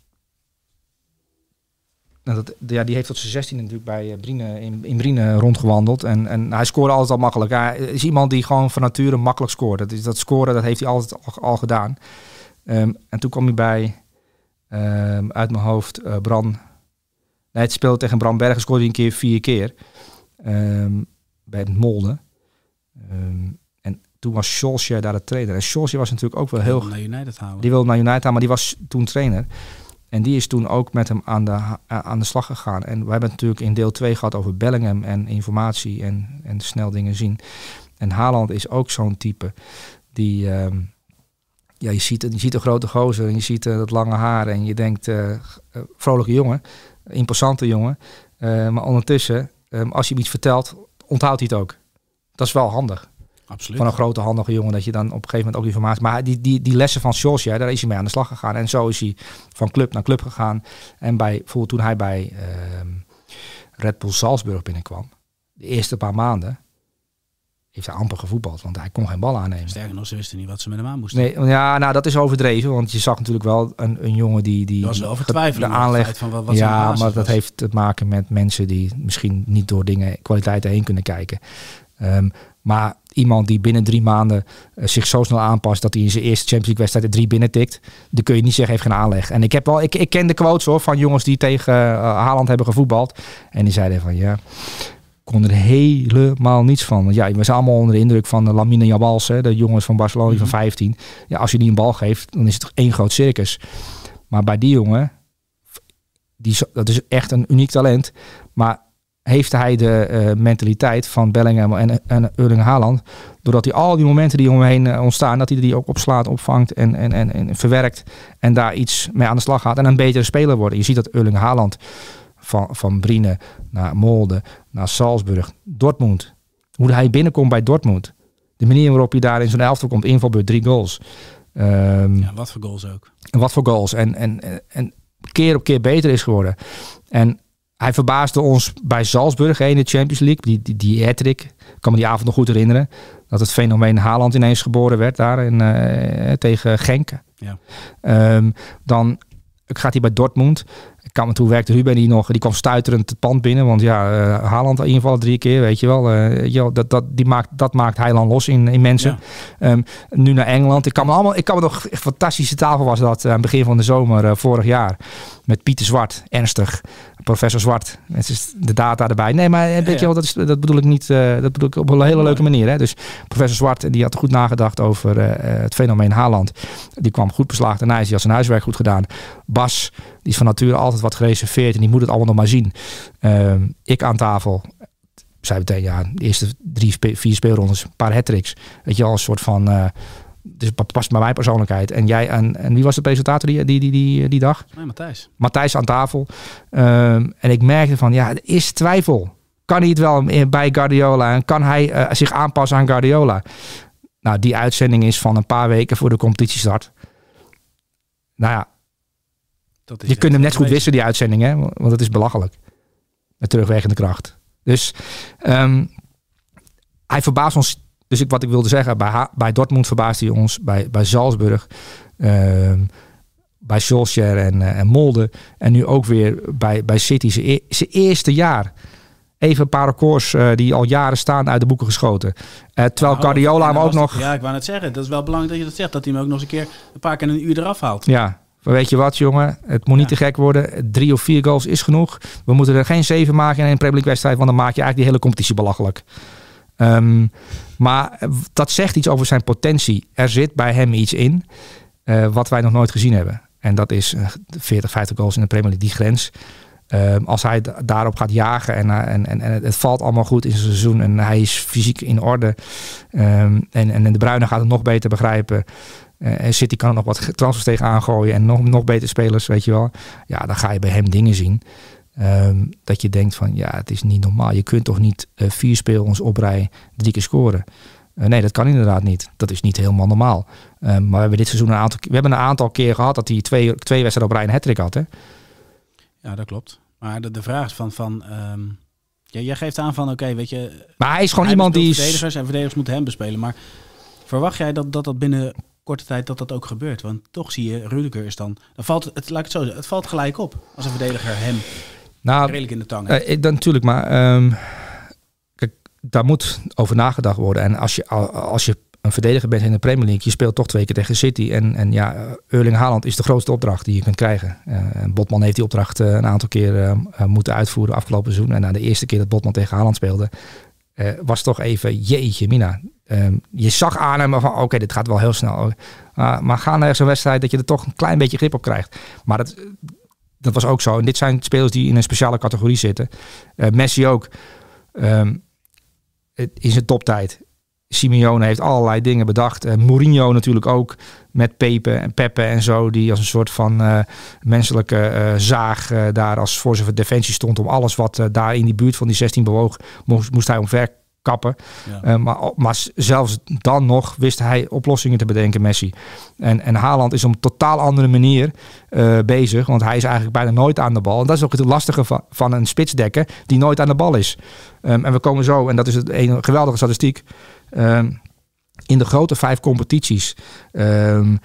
nou, dat, ja, die heeft tot zijn 16 natuurlijk bij uh, Brine, in, in Brine rondgewandeld. En, en hij scoorde altijd al makkelijk. Hij is iemand die gewoon van nature makkelijk scoort. Dat, is, dat scoren dat heeft hij altijd al, al gedaan. Um, en toen kwam hij bij, um, uit mijn hoofd, uh, Bran. Nee, het speelde tegen Bram Bergen, scoorde hij een keer vier keer. Um, bij het Molde. en toen was Solskjaer daar de trainer. En Solskjaer was natuurlijk ook wel heel... Die wilde naar United houden. Die wilde naar United houden, maar die was toen trainer. En die is toen ook met hem aan de, aan de slag gegaan. En we hebben natuurlijk in deel 2 gehad over Bellingham en informatie en, en snel dingen zien. En Haaland is ook zo'n type die... Uh, ja, je ziet, je ziet een grote gozer en je ziet uh, dat lange haar en je denkt, uh, vrolijke jongen, imposante jongen. maar ondertussen, um, als je hem iets vertelt, onthoudt hij het ook. Dat is wel handig. Absoluut. Van een grote handige jongen dat je dan op een gegeven moment ook informatie. Maar die, die, die lessen van Solskjaer, daar is hij mee aan de slag gegaan. En zo is hij van club naar club gegaan. En bij, bijvoorbeeld toen hij bij uh, Red Bull Salzburg binnenkwam, de eerste paar maanden, heeft hij amper gevoetbald, want hij kon geen bal aannemen. Sterker nog, ze wisten niet wat ze met hem aan moesten. Nee, ja, nou dat is overdreven, want je zag natuurlijk wel een, een jongen die, die was wel de aanleg van wat, wat Ja, maar dat heeft te maken met mensen die misschien niet door dingen kwaliteiten heen kunnen kijken. Um, maar iemand die binnen drie maanden uh, zich zo snel aanpast dat hij in zijn eerste Champions League wedstrijd er drie binnen tikt, dan kun je niet zeggen heeft geen aanleg. En ik heb wel, ik, ik ken de quotes hoor van jongens die tegen uh, Haaland hebben gevoetbald en die zeiden van ja, kon er helemaal niets van. Want ja, we zijn allemaal onder de indruk van de Lamine Jabals, hè, de jongens van Barcelona mm -hmm. van 15. Ja, als je die een bal geeft, dan is het één groot circus. Maar bij die jongen, die, dat is echt een uniek talent. Maar heeft hij de uh, mentaliteit van Bellingham en, en Erling Haaland. Doordat hij al die momenten die om hem heen uh, ontstaan, dat hij die ook opslaat, opvangt en, en, en, en, verwerkt. En daar iets mee aan de slag gaat en een betere speler wordt. Je ziet dat Erling Haaland van, van Brine naar Molde, naar Salzburg, Dortmund. Hoe hij binnenkomt bij Dortmund. De manier waarop hij daar in zo'n elftal komt, invalbeurt, drie goals. Um, ja, wat voor goals ook. En wat voor goals. En, en, en keer op keer beter is geworden. En hij verbaasde ons bij Salzburg in de Champions League. Die, die, die. Ik kan me die avond nog goed herinneren. Dat het fenomeen Haaland ineens geboren werd daar in, uh, tegen Genk. Ja. Um, dan gaat hij bij Dortmund. Ik kan me toen werkte Ruben die nog, die kwam stuiterend het pand binnen. Want ja, uh, Haaland in ieder geval drie keer, weet je wel. Uh, joh, dat, dat, die maakt, dat maakt Heiland los in, in mensen. Ja. Um, nu naar Engeland. Ik kan me allemaal, ik kan me nog, een fantastische tafel was dat aan het begin van de zomer vorig jaar. Met Pieter Zwart, ernstig. Professor Zwart, met de data erbij. Nee, maar weet ja, je wel, dat, is, dat bedoel ik niet, dat bedoel ik op een hele leuke manier. Hè? Dus professor Zwart, die had goed nagedacht over het fenomeen Haaland. Die kwam goed beslaagd en hij die had zijn huiswerk goed gedaan. Bas, die is van nature altijd wat gereserveerd en die moet het allemaal nog maar zien. Uh, ik aan tafel, zei meteen, ja, de eerste drie, spe vier speelrondes, een paar hat-tricks. Weet je al, een soort van... Dus past bij mijn persoonlijkheid. En jij en, en wie was de presentator die, die, die, die, die dag? Nee, Matthijs. Matthijs aan tafel. Um, en ik merkte van, ja, er is twijfel. Kan hij het wel bij Guardiola? En kan hij uh, zich aanpassen aan Guardiola? Nou, die uitzending is van een paar weken voor de competitiestart. Nou ja, je kunt hem net goed wisselen, die uitzending, hè? want het is belachelijk. Met terugwegende kracht. Dus um, hij verbaast ons. Dus ik, wat ik wilde zeggen, bij, bij Dortmund verbaast hij ons, bij, bij Salzburg, um, bij Solskjaer en, uh, en Molde. En nu ook weer bij, bij City, zijn e eerste jaar. Even een paar records uh, die al jaren staan uit de boeken geschoten. Uh, terwijl nou, Guardiola hem ook nog... Ja, ik wou net zeggen. Dat is wel belangrijk dat je dat zegt. Dat hij hem ook nog eens een keer een paar keer een uur eraf haalt. Ja, maar weet je wat, jongen? Het moet niet ja. te gek worden. Drie of vier goals is genoeg. We moeten er geen zeven maken in een Premier League wedstrijd, want dan maak je eigenlijk die hele competitie belachelijk. Um, maar dat zegt iets over zijn potentie. Er zit bij hem iets in uh, wat wij nog nooit gezien hebben. En dat is uh, 40, 50 goals in de Premier League, die grens. Um, als hij daarop gaat jagen en, en, en, het valt allemaal goed in zijn seizoen en hij is fysiek in orde um, en, en de Bruyne gaat het nog beter begrijpen. En City kan er nog wat transfers tegen aangooien en nog, nog betere spelers, weet je wel. Ja, dan ga je bij hem dingen zien. Ehm, dat je denkt van ja, het is niet normaal. Je kunt toch niet eh, vier spelers op rij drie keer scoren. Eh, nee, dat kan inderdaad niet. Dat is niet helemaal normaal. Ehm, maar we hebben dit seizoen een aantal, we hebben een aantal keer gehad dat hij twee, twee wedstrijden op rij een hat had. Hè? Ja, dat klopt. Maar de, de vraag is van, van ja, jij geeft aan van oké, weet je. Maar hij is gewoon iemand die. Verdedigers en verdedigers moeten hem bespelen. Maar verwacht jij dat dat, dat binnen korte tijd dat dat ook gebeurt? Want toch zie je, Rudiger is dan. Dan valt het, laat ik het zo zeggen, het valt gelijk op als een verdediger hem nou, redelijk in de tang. Uh, dan, natuurlijk, maar um, kijk, daar moet over nagedacht worden. En als je, als je een verdediger bent in de Premier League, je speelt toch twee keer tegen City. En, en ja, Erling Haaland is de grootste opdracht die je kunt krijgen. Uh, Botman heeft die opdracht uh, een aantal keer uh, moeten uitvoeren afgelopen seizoen. En na de eerste keer dat Botman tegen Haaland speelde, was toch even jeetje mina. Ehm, je zag aan hem van oké, dit gaat wel heel snel. maar ga naar zo'n wedstrijd dat je er toch een klein beetje grip op krijgt. Maar dat, dat was ook zo. En dit zijn spelers die in een speciale categorie zitten. Messi ook. Um, in zijn toptijd Simeone heeft allerlei dingen bedacht. Uh, Mourinho natuurlijk ook met Pepe en Pepe en zo. Die als een soort van uh, menselijke zaag daar als voor zijn defensie stond. Om alles wat daar in die buurt van die 16 bewoog, moest, moest hij omver kappen. Ja. maar, maar zelfs dan nog wist hij oplossingen te bedenken, Messi. En, en Haaland is op een totaal andere manier bezig. Want hij is eigenlijk bijna nooit aan de bal. En dat is ook het lastige van, van een spitsdekker die nooit aan de bal is. Um, en we komen zo, en dat is het een geweldige statistiek. Ehm, in de grote vijf competities. Um,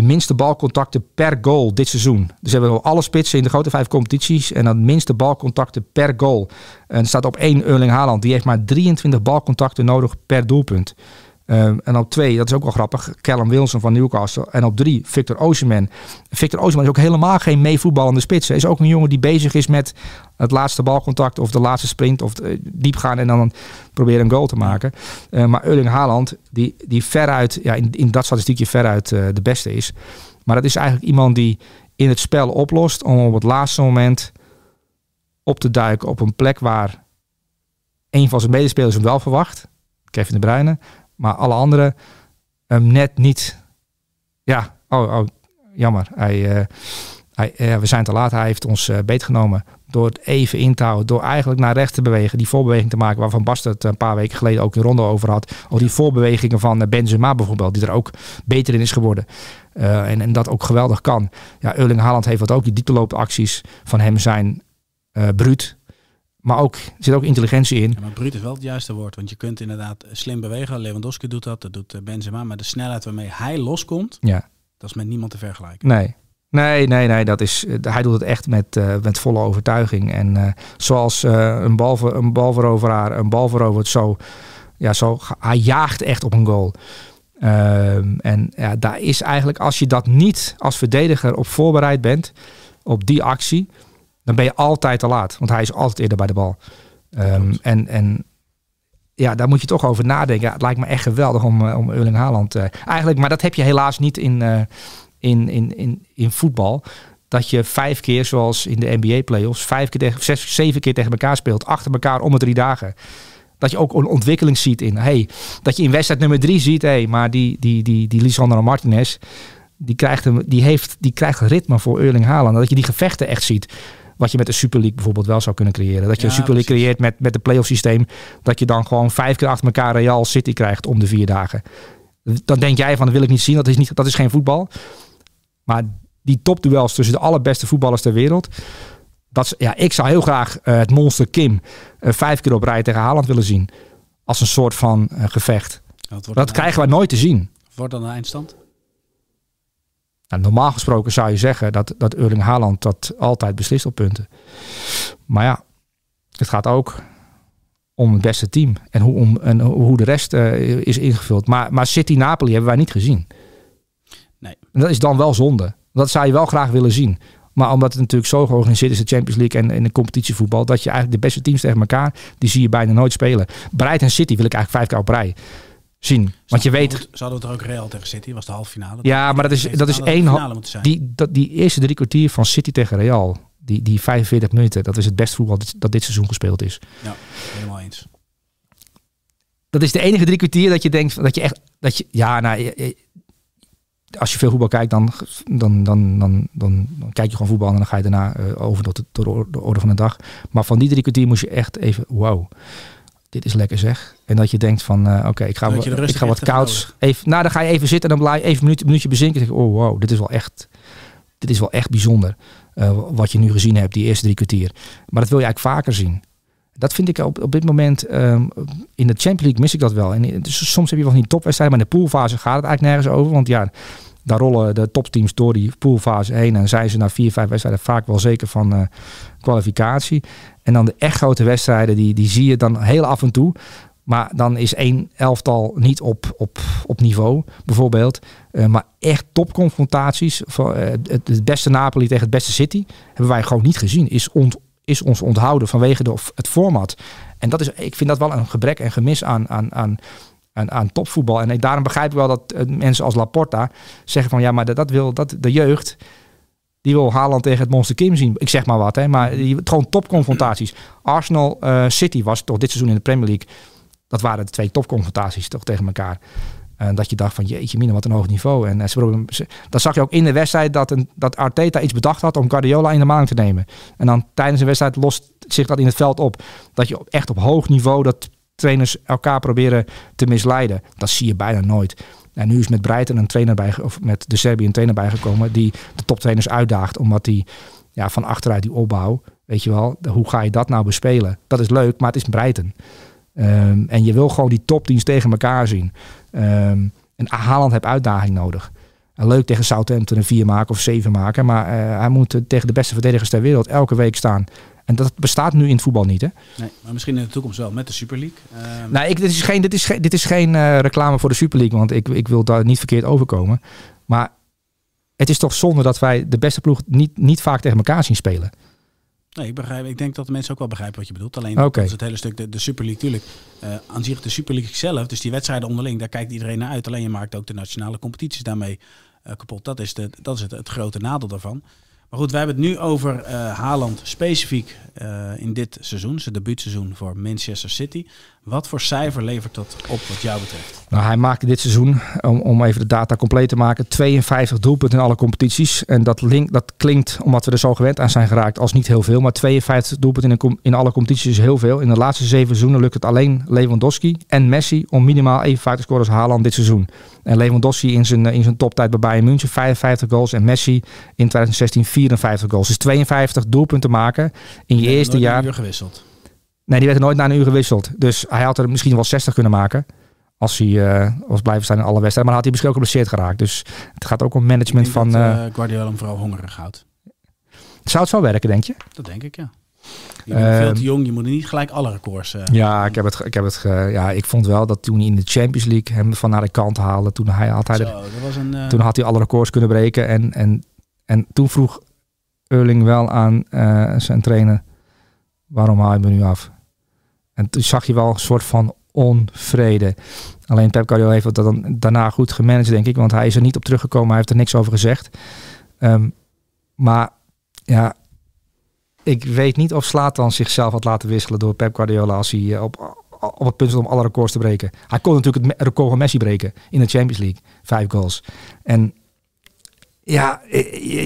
de minste balcontacten per goal dit seizoen. Dus hebben we alle spitsen in de grote vijf competities. En dan minste balcontacten per goal. En staat op één Erling Haaland. Die heeft maar 23 balcontacten nodig per doelpunt. Ehm, en op twee, dat is ook wel grappig, Callum Wilson van Newcastle. En op drie, Victor Osimhen. Victor Osimhen is ook helemaal geen meevoetballende spits. Hij is ook een jongen die bezig is met het laatste balcontact of de laatste sprint of uh, diep gaan en dan proberen een goal te maken. Uh, maar Erling Haaland, die, die veruit, ja, in, in dat statistiekje veruit uh, de beste is. Maar dat is eigenlijk iemand die in het spel oplost om op het laatste moment op te duiken op een plek waar een van zijn medespelers hem wel verwacht. Kevin de Bruyne. Maar alle anderen um, net niet. Ja, oh, oh jammer. Hij, uh, hij, uh, we zijn te laat. Hij heeft ons uh, beetgenomen door het even in te houden. Door eigenlijk naar rechts te bewegen. Die voorbeweging te maken waarvan Bast het een paar weken geleden ook in ronde over had. Of die voorbewegingen van Benzema bijvoorbeeld. Die er ook beter in is geworden. en, en dat ook geweldig kan. Ja, Erling Haaland heeft wat ook. Die diepteloopacties van hem zijn bruut. Maar ook, er zit ook intelligentie in. Ja, maar bruut is wel het juiste woord. Want je kunt inderdaad slim bewegen. Lewandowski doet dat, dat doet eh, Benzema. Maar de snelheid waarmee hij loskomt, ja. dat is met niemand te vergelijken. Nee, Nee, nee, nee. Dat is, eh, hij doet het echt met, uh, met volle overtuiging. En uh, zoals uh, een, bal, een balveroveraar een bal verovert, zo, ja, zo, hij jaagt echt op een goal. Ehm, en ja, daar is eigenlijk, als je dat niet als verdediger op voorbereid bent, op die actie, dan ben je altijd te laat. Want hij is altijd eerder bij de bal. Um, en, en ja, daar moet je toch over nadenken. Ja, het lijkt me echt geweldig om, uh, om Erling Haaland... Uh, eigenlijk, maar dat heb je helaas niet in, uh, in, in, in, in voetbal. Dat je vijf keer, zoals in de NBA-playoffs... vijf keer tegen, zes, zeven keer tegen elkaar speelt. Achter elkaar om de drie dagen. Dat je ook een ontwikkeling ziet in... Hey, dat je in wedstrijd nummer drie ziet... Hey, maar die, die, die, die Lisandro Martinez... Die krijgt, hem, die, heeft, die krijgt ritme voor Erling Haaland. Dat je die gevechten echt ziet. Wat je met de Super League bijvoorbeeld wel zou kunnen creëren. Dat je ja, een Super League creëert met, met de playoff systeem. Dat je dan gewoon vijf keer achter elkaar Real City krijgt om de vier dagen. Dan denk jij van dat wil ik niet zien. Dat is, niet, dat is geen voetbal. Maar die topduels tussen de allerbeste voetballers ter wereld. Dat, ja, ik zou heel graag uh, het monster Kim uh, vijf keer op rij tegen Haaland willen zien. Als een soort van uh, gevecht. Dat krijgen we nooit te zien. Wordt dan een eindstand? Nou, normaal gesproken zou je zeggen dat, dat Erling Haaland dat altijd beslist op punten. Maar ja, het gaat ook om het beste team en hoe, om, en hoe de rest uh, is ingevuld. Maar, maar City-Napoli hebben wij niet gezien. Nee. En dat is dan wel zonde. Dat zou je wel graag willen zien. Maar omdat het natuurlijk zo georganiseerd is, de Champions League en in de competitievoetbal, dat je eigenlijk de beste teams tegen elkaar, die zie je bijna nooit spelen. Brighton City wil ik eigenlijk vijf keer op rij zien. Want je weet. Ze hadden het er ook Real tegen City, was de halve finale. Ja, maar dat is, dat is één. Die, dat, die eerste drie kwartier van City tegen Real, die, die 45 minuten, dat is het beste voetbal dat dit seizoen gespeeld is. Ja, helemaal eens. Dat is de enige drie kwartier dat je denkt dat je echt. Dat je, ja, nou, als je veel voetbal kijkt, dan, dan, dan, dan, dan, kijk je gewoon voetbal en dan ga je daarna eh, over tot de orde van de dag. Maar van die drie kwartier moest je echt even, wow, dit is lekker zeg. En dat je denkt van, eh, oké, ik ga, ik ga wat kouds. Even, nou, dan ga je even zitten en dan blijf je even een minuutje, minuutje bezinken. En denk oh wow, dit is wel echt, dit is wel echt bijzonder. eh, wat je nu gezien hebt, die eerste drie kwartier. Maar dat wil je eigenlijk vaker zien. Dat vind ik op, op dit moment, ehm, in de Champions League mis ik dat wel. En dus soms heb je wel niet topwedstrijden, maar in de poolfase gaat het eigenlijk nergens over. Want ja, daar rollen de topteams door die poolfase heen. En zijn ze na vier, vijf wedstrijden vaak wel zeker van eh, kwalificatie. En dan de echt grote wedstrijden, die, die zie je dan heel af en toe. Maar dan is één elftal niet op, op, op niveau, bijvoorbeeld. Eh, maar echt topconfrontaties. Van, eh, het, het beste Napoli tegen het beste City hebben wij gewoon niet gezien. Is, ont, is ons onthouden vanwege de, het format. En dat is, ik vind dat wel een gebrek en gemis aan, aan, aan, aan, aan topvoetbal. En ik- daarom begrijp ik wel dat eh, mensen als Laporta zeggen van ja, maar dat, dat wil dat de jeugd. Die wil Haaland tegen het Monster Kim zien. Ik zeg maar wat, hè. Maar die, gewoon topconfrontaties. Arsenal eh, City was toch dit seizoen in de Premier League. Dat waren de twee topconfrontaties toch tegen elkaar. En dat je dacht van jeetje mina, wat een hoog niveau. En eh, ze probeerden- ze- dat zag je ook in de wedstrijd dat, een, dat Arteta iets bedacht had om Guardiola in de maling te nemen. En dan tijdens een wedstrijd lost zich dat in het veld op. Dat je echt op hoog niveau dat trainers elkaar proberen te misleiden. Dat zie je bijna nooit. En nu is met Breiten een trainer bij, of met de Serbië een trainer bijgekomen die de toptrainers uitdaagt, omdat die ja, van achteruit die opbouw, weet je wel, hoe ga je dat nou bespelen? Dat is leuk, maar het is Breiten. Ehm, en je wil gewoon die topteams tegen elkaar zien. Ehm, en Haaland heeft uitdaging nodig. Leuk tegen Southampton een 4 maken of 7 maken. Maar eh, hij moet tegen de beste verdedigers ter wereld elke week staan. En dat bestaat nu in het voetbal niet. Hè? Nee, maar misschien in de toekomst wel met de Super League. Ehm, Nou, ik, dit is geen, dit is geen, dit is geen eh, reclame voor de Super League. Want ik, ik wil daar niet verkeerd overkomen. Maar het is toch zonde dat wij de beste ploeg niet, niet vaak tegen elkaar zien spelen. Nee, ik, begrijp, ik denk dat de mensen ook wel begrijpen wat je bedoelt. Alleen is het hele stuk, de, de Super League, tuurlijk. eh aan zich de Super League zelf, dus die wedstrijden onderling, daar kijkt iedereen naar uit. Alleen je maakt ook de nationale competities daarmee eh, kapot. Dat is, de, dat is het, het grote nadeel daarvan. Maar goed, wij hebben het nu over eh Haaland specifiek eh, in dit seizoen, zijn debuutseizoen voor Manchester City. Wat voor cijfer levert dat op wat jou betreft? Nou, hij maakte dit seizoen, om, om even de data compleet te maken, 52 doelpunten in alle competities. En dat, dat klinkt, omdat we er zo gewend aan zijn geraakt, als niet heel veel. Maar 52 doelpunten in, in alle competities is heel veel. In de laatste zeven seizoenen lukt het alleen Lewandowski en Messi om minimaal evenveel te scoren als Haaland dit seizoen. En Lewandowski in zijn, eh, in zijn toptijd bij Bayern München 55 goals en Messi in 2016 54 goals. Dus 52 doelpunten maken in je eerste nooit jaar. een uur gewisseld. Nee, die werd er nooit na een uur gewisseld. Dus hij had er misschien wel 60 kunnen maken. Als hij eh, was blijven staan in alle wedstrijden. Maar dan had hij misschien ook geblesseerd geraakt. Dus het gaat ook om management van... dat, eh, eh, Guardiola hem vooral hongerig houdt. zou het zo werken, denk je? Dat denk ik, ja. Je bent veel Ehm, te jong, je moet niet gelijk alle records... eh, Ja, ik heb het, ik heb het ge- ja, ik vond wel dat toen hij in de Champions League hem van naar de kant haalde. Toen, hij, had, hij zo, de- dat was een... eh, toen had hij alle records kunnen breken. En, en, en toen vroeg Erling wel aan eh, zijn trainer, waarom haal je me nu af? En toen zag je wel een soort van onvrede. Alleen Pep Guardiola heeft dat dan daarna goed gemanaged, denk ik. Want hij is er niet op teruggekomen. Hij heeft er niks over gezegd. Ehm, maar ja, ik weet niet of Slatan zichzelf had laten wisselen door Pep Guardiola als hij eh, op, op het punt stond om alle records te breken. Hij kon natuurlijk het record van Messi breken in de Champions League. Vijf goals. En ja, eh,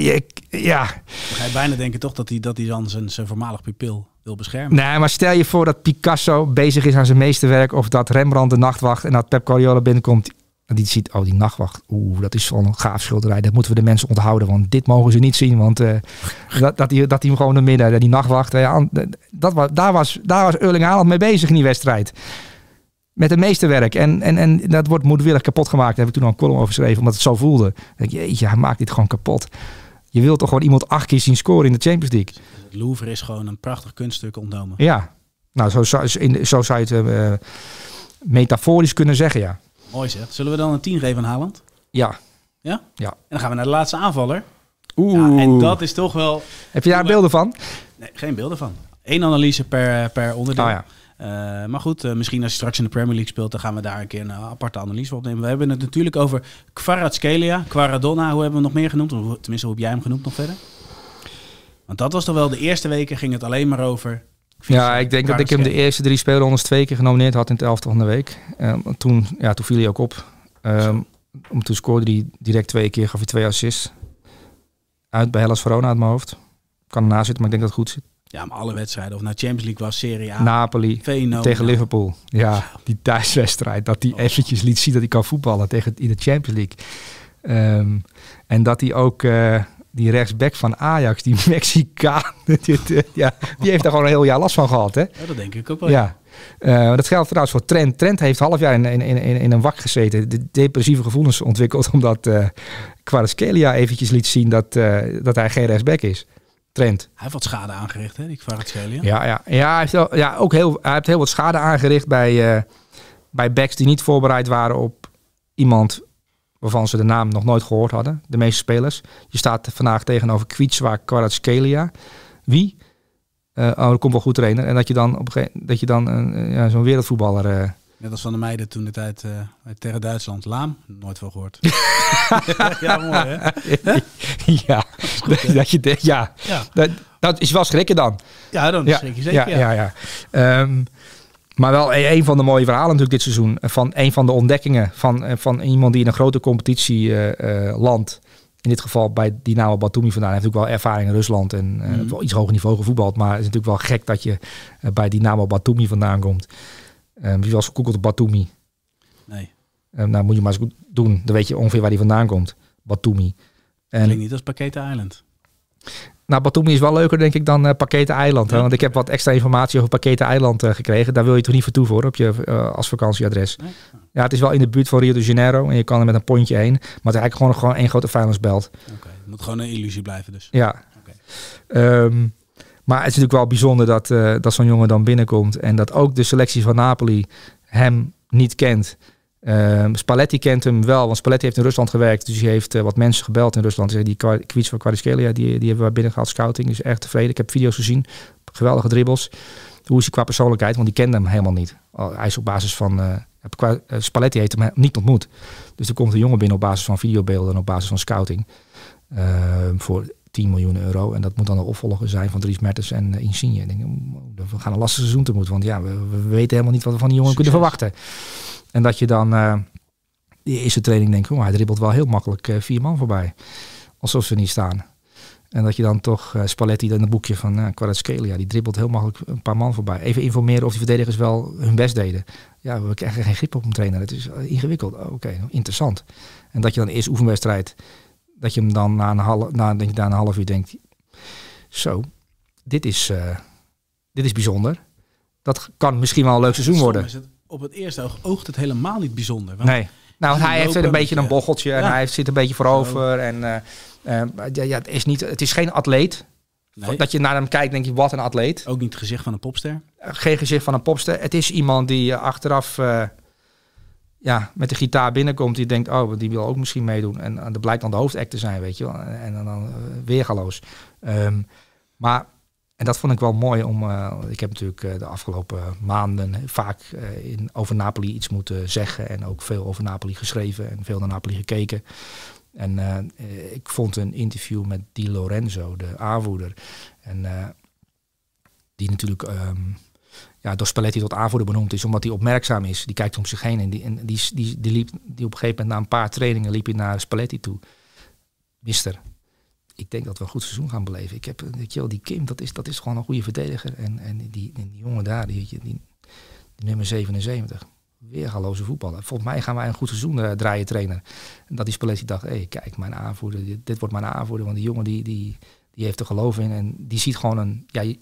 eh, ik- ja. Dan ga je bijna denken toch dat hij, dat hij dan zijn, zijn voormalig pupil wil beschermen. Nee, maar stel je voor dat Picasso bezig is aan zijn meesterwerk of dat Rembrandt de nachtwacht en dat Pep Guardiola binnenkomt. En die ziet, oh die nachtwacht, oeh, dat is een gaaf schilderij. Dat moeten we de mensen onthouden, want dit mogen ze niet zien. Want eh, dat, dat, die, dat die hem gewoon in midden, die nachtwacht. eh, aan- dat, was, daar, was, daar was Erling Haaland mee bezig in die wedstrijd. Met het meesterwerk. En, en, en dat wordt moedwillig kapot gemaakt. Daar heb ik toen al een column over geschreven, omdat het zo voelde. Dan denk je, jeetje, hij maakt dit gewoon kapot. Je wilt toch gewoon iemand acht keer zien scoren in de Champions League. Het Louvre is gewoon een prachtig kunststuk ontnomen. Ja, nou zo, zou- in- zo zou je het eh, metaforisch kunnen zeggen, ja. Mooi zeg. Zullen we dan een 10 geven aan Haaland? Ja. Ja? Ja. En dan gaan we naar de laatste aanvaller. Oeh. Ja, en dat is toch wel... Heb je daar beelden van? Nee, geen beelden van. Eén analyse per, per onderdeel. Oh ja. Eh, maar goed, eh, misschien als je straks in de Premier League speelt, dan gaan we daar een keer een aparte analyse voor opnemen. We hebben het natuurlijk over Kvaratskhelia, Quaradonna, hoe hebben we nog meer genoemd? Tenminste, hoe heb jij hem genoemd nog verder? Want dat was toch wel de eerste weken ging het alleen maar over. Ja, ik denk dat ik hem de eerste drie speelrondes twee keer genomineerd had in het elftal van de week. Ehm, toen, ja, toen viel hij ook op. Om toen scoorde hij direct twee keer, gaf hij twee assists. Uit bij Hellas Verona uit mijn hoofd. Kan ernaast zitten, maar ik denk dat het goed zit. Ja, maar alle wedstrijden, of nou Champions League was, Serie A, Napoli Feyenoord. tegen Liverpool. Ja, die thuiswedstrijd. Dat hij Oh. eventjes liet zien dat hij kan voetballen tegen in de Champions League. Ehm, en dat hij ook eh, die rechtsback van Ajax, die [LAUGHS] Mexicaan, [LAUGHS] ja, die heeft daar gewoon een heel jaar last van gehad. Hè? Ja, dat denk ik ook wel. Ja. Eh, dat geldt trouwens voor Trent. Trent heeft half jaar in, in, in, in een wak gezeten. De depressieve gevoelens ontwikkeld. [LAUGHS] Omdat eh Kvaratskhelia eventjes liet zien dat, dat hij geen rechtsback is. Trent. Hij heeft wat schade aangericht, hè, die Kvaratskhelia. Ja, ja. ja, hij heeft, wel, ja ook heel, hij heeft heel wat schade aangericht bij, eh, bij backs die niet voorbereid waren op iemand waarvan ze de naam nog nooit gehoord hadden. De meeste spelers. Je staat vandaag tegenover Kwitswa Kvaratskhelia. Wie? Eh, oh, dat komt wel goed trainer. En dat je dan, op een gegeven, dat je dan een, eh, ja, zo'n wereldvoetballer... Net als Van de Meiden toen de tijd eh, tegen Duitsland. Laam, nooit van gehoord. [LAUGHS] ja, mooi hè? [LAUGHS] ja, dat je ja, Ja, dat, dat is wel schrikken dan. ja dan Ja, schrik je zeker. ja, ja, ja. Ehm, maar wel een, een van de mooie verhalen natuurlijk dit seizoen. Van een van de ontdekkingen van, eh, van iemand die in een grote competitie eh, eh, landt. In dit geval bij Dynamo Batumi vandaan. Hij heeft natuurlijk wel ervaring in Rusland en eh, Mhm. wel iets hoger niveau gevoetbald. Maar het is natuurlijk wel gek dat je bij Dynamo Batumi vandaan komt. Um, wie was gegoogeld op Batumi? Nee, Ehm, nou, moet je maar eens goed doen. Dan weet je ongeveer waar hij vandaan komt. Batumi. En klinkt niet als Paketa Island. Nou, Batumi is wel leuker, denk ik, dan uh, Eiland. Hè? Want ik heb wat extra informatie over Paketen Eiland uh, gekregen. Daar wil je toch niet voor toe voor op je uh, als vakantieadres. Nee? Ja, het is wel in de buurt van Rio de Janeiro. En je kan er met een pontje heen. Maar het is eigenlijk gewoon, gewoon één grote vuilnisbelt. Oké, het moet gewoon een illusie blijven dus. Ja. Um, maar het is natuurlijk wel bijzonder dat, uh, dat zo'n jongen dan binnenkomt. En dat ook de selectie van Napoli hem niet kent. Um, Spalletti kent hem wel, want Spalletti heeft in Rusland gewerkt. Dus hij heeft uh, wat mensen gebeld in Rusland. Die Kwiets van Kvaratskhelia, die, die hebben we binnen gehad. Scouting, is erg tevreden. Ik heb video's gezien. Geweldige dribbles. Hoe is hij qua persoonlijkheid? Want die kende hem helemaal niet. Hij is op basis van... Uh, Spalletti heeft hem niet ontmoet. Dus er komt een jongen binnen op basis van videobeelden en op basis van scouting. Uh, voor 10 miljoen euro. En dat moet dan de opvolger zijn van Dries Mertens en uh, Insigne. Ik denk, we gaan een lastig seizoen tegemoet. Want ja, we, we, weten helemaal niet wat we van die jongen Succes. kunnen verwachten. En dat je dan uh, die eerste training denkt, oh, hij dribbelt wel heel makkelijk uh, vier man voorbij. Alsof ze niet staan. En dat je dan toch uh, Spalletti in het boekje van uh, Kvaratskhelia, die dribbelt heel makkelijk een paar man voorbij. Even informeren of die verdedigers wel hun best deden. Ja, we krijgen geen grip op hem trainen. Het is ingewikkeld. Oh, Oké, okay, interessant. En dat je dan eerst oefenwedstrijd, dat je hem dan na een half, na, denk je, na een half uur denkt, zo, dit is, uh, dit is bijzonder. Dat kan misschien wel een leuk seizoen worden. Het, op het eerste oog oogt het helemaal niet bijzonder. Want nee. Nou, hij heeft een beetje een bocheltje en ja. hij zit een beetje voorover. En uh, uh, ja, ja, het, is niet, het is geen atleet. Nee. Dat je naar hem kijkt, denk je, wat een atleet. Ook niet het gezicht van een popster. Geen gezicht van een popster. Het is iemand die achteraf ja, met de gitaar binnenkomt. Die denkt, oh, die wil ook misschien meedoen. En dat blijkt dan de hoofdact te zijn, weet je wel. En, dan weergaloos. Um, maar en dat vond ik wel mooi om. Uh, ik heb natuurlijk de afgelopen maanden vaak in, over Napoli iets moeten zeggen. En ook veel over Napoli geschreven en veel naar Napoli gekeken. En ik vond een interview met Di Lorenzo, de aanvoerder. En die natuurlijk um, ja, door Spalletti tot aanvoerder benoemd is, omdat hij opmerkzaam is. Die kijkt om zich heen en die, die, die, liep, die op een gegeven moment na een paar trainingen liep hij naar Spalletti toe. Mister, ik denk dat we een goed seizoen gaan beleven. Ik heb, je die Kim, dat is, dat is gewoon een goede verdediger. En, en die, die, jongen daar, die, die, die, nummer 77, weergaloze voetballer. Volgens mij gaan wij een goed seizoen uh, draaien trainen. En dat die Spalletti dacht, hé, hey, kijk, mijn aanvoerder, dit, dit, wordt mijn aanvoerder. Want die jongen, die, die, die heeft er geloof in. En die ziet gewoon een... Ja,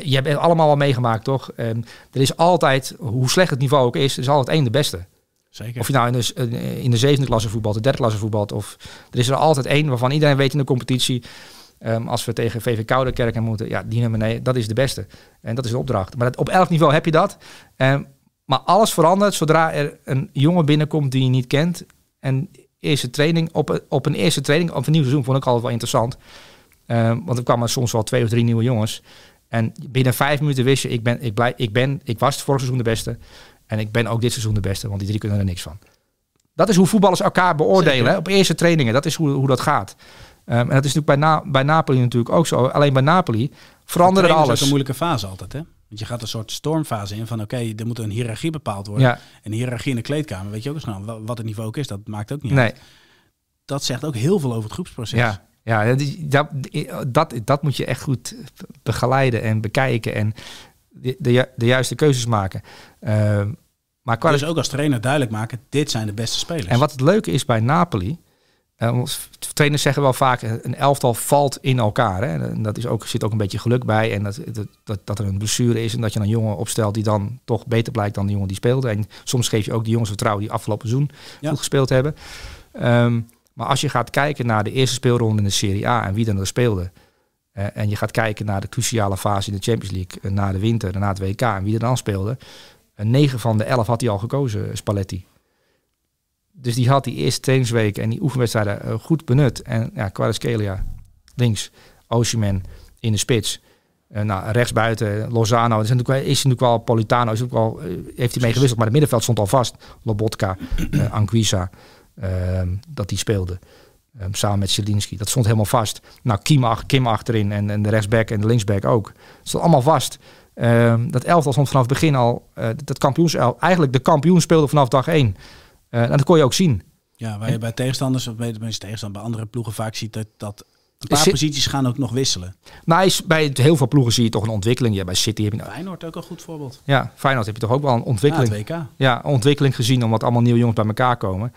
je, hebt het allemaal wel meegemaakt, toch? Um, er is altijd, hoe slecht het niveau ook is, er is altijd één de beste. Zeker. Of je nou in de, in de zevende klasse voetbalt, de derde klasse voetbalt. Of er is er altijd één waarvan iedereen weet in de competitie. Um, als we tegen VV Kouderkerk moeten, ja, die nummer nee, dat is de beste. En dat is de opdracht. Maar dat, op elk niveau heb je dat. Um, maar alles verandert zodra er een jongen binnenkomt die je niet kent. En eerste training, op, op een eerste training, op een nieuw seizoen, vond ik altijd wel interessant. Um, want er kwamen soms wel twee of drie nieuwe jongens. En binnen vijf minuten wist je, ik ben, ik blij, ik ben, ik was het vorig seizoen de beste. En ik ben ook dit seizoen de beste, want die drie kunnen er niks van. Dat is hoe voetballers elkaar beoordelen hè, op eerste trainingen. Dat is hoe, hoe dat gaat. Um, en dat is natuurlijk bij, Na, bij Napoli natuurlijk ook zo. Alleen bij Napoli veranderde alles. Dat is een moeilijke fase altijd, hè? Want je gaat een soort stormfase in van oké, er moet een hiërarchie bepaald worden. Ja, En hiërarchie in de kleedkamer, weet je ook eens nou, wa- wat het niveau ook is, dat maakt ook niet nee. uit. Dat zegt ook heel veel over het groepsproces. Ja, ja dat, dat, dat moet je echt goed begeleiden en bekijken en de, de, ju- de juiste keuzes maken. Ehm, maar qua Dus ook als trainer duidelijk maken, dit zijn de beste spelers. En wat het leuke is bij Napoli, eh, trainers zeggen wel vaak, eh, een elftal valt in elkaar. Hè? En dat is ook, zit ook een beetje geluk bij. En dat, dat, dat, er een blessure is en dat je een jongen opstelt die dan toch beter blijkt dan de jongen die speelde. En soms geef je ook die jongens vertrouwen die afgelopen seizoen Ja. goed gespeeld hebben. Ehm, maar als je gaat kijken naar de eerste speelronde in de Serie A en wie dan er speelde. eh, en je gaat kijken naar de cruciale fase in de Champions League, eh, na de winter, na het WK en wie er dan speelde. Een 9 van de 11 had hij al gekozen, Spalletti. Dus die had die eerste trainingsweek en die oefenwedstrijden eh, goed benut. En ja, Kvaratskhelia links, Osimhen in de spits. Eh nou, rechtsbuiten Lozano. Is natuurlijk, is natuurlijk wel Politano. Is wel, eh, heeft hij mee gewisseld. Maar het middenveld stond al vast. Lobotka, eh Anguissa. Ehm, dat die speelde. Ehm, samen met Zielinski. Dat stond helemaal vast. Nou, Kim, ach- Kim achterin en, en de rechtsback en de linksback ook. Het stond allemaal vast. Ehm, dat elftal stond vanaf het begin al. eh dat kampioens, eigenlijk de kampioen speelde vanaf dag één. Eh, en dat kon je ook zien. Ja, waar je bij tegenstanders, of bij bij andere ploegen vaak ziet dat, dat een paar Zit- posities gaan ook nog wisselen. Nou, hij is, bij heel veel ploegen zie je toch een ontwikkeling. Ja, bij City heb je nou, Feyenoord ook een goed voorbeeld. ja, Feyenoord heb je toch ook wel een Ja, ontwikkeling. het WK. Ja, ontwikkeling gezien omdat allemaal nieuwe jongens bij elkaar komen.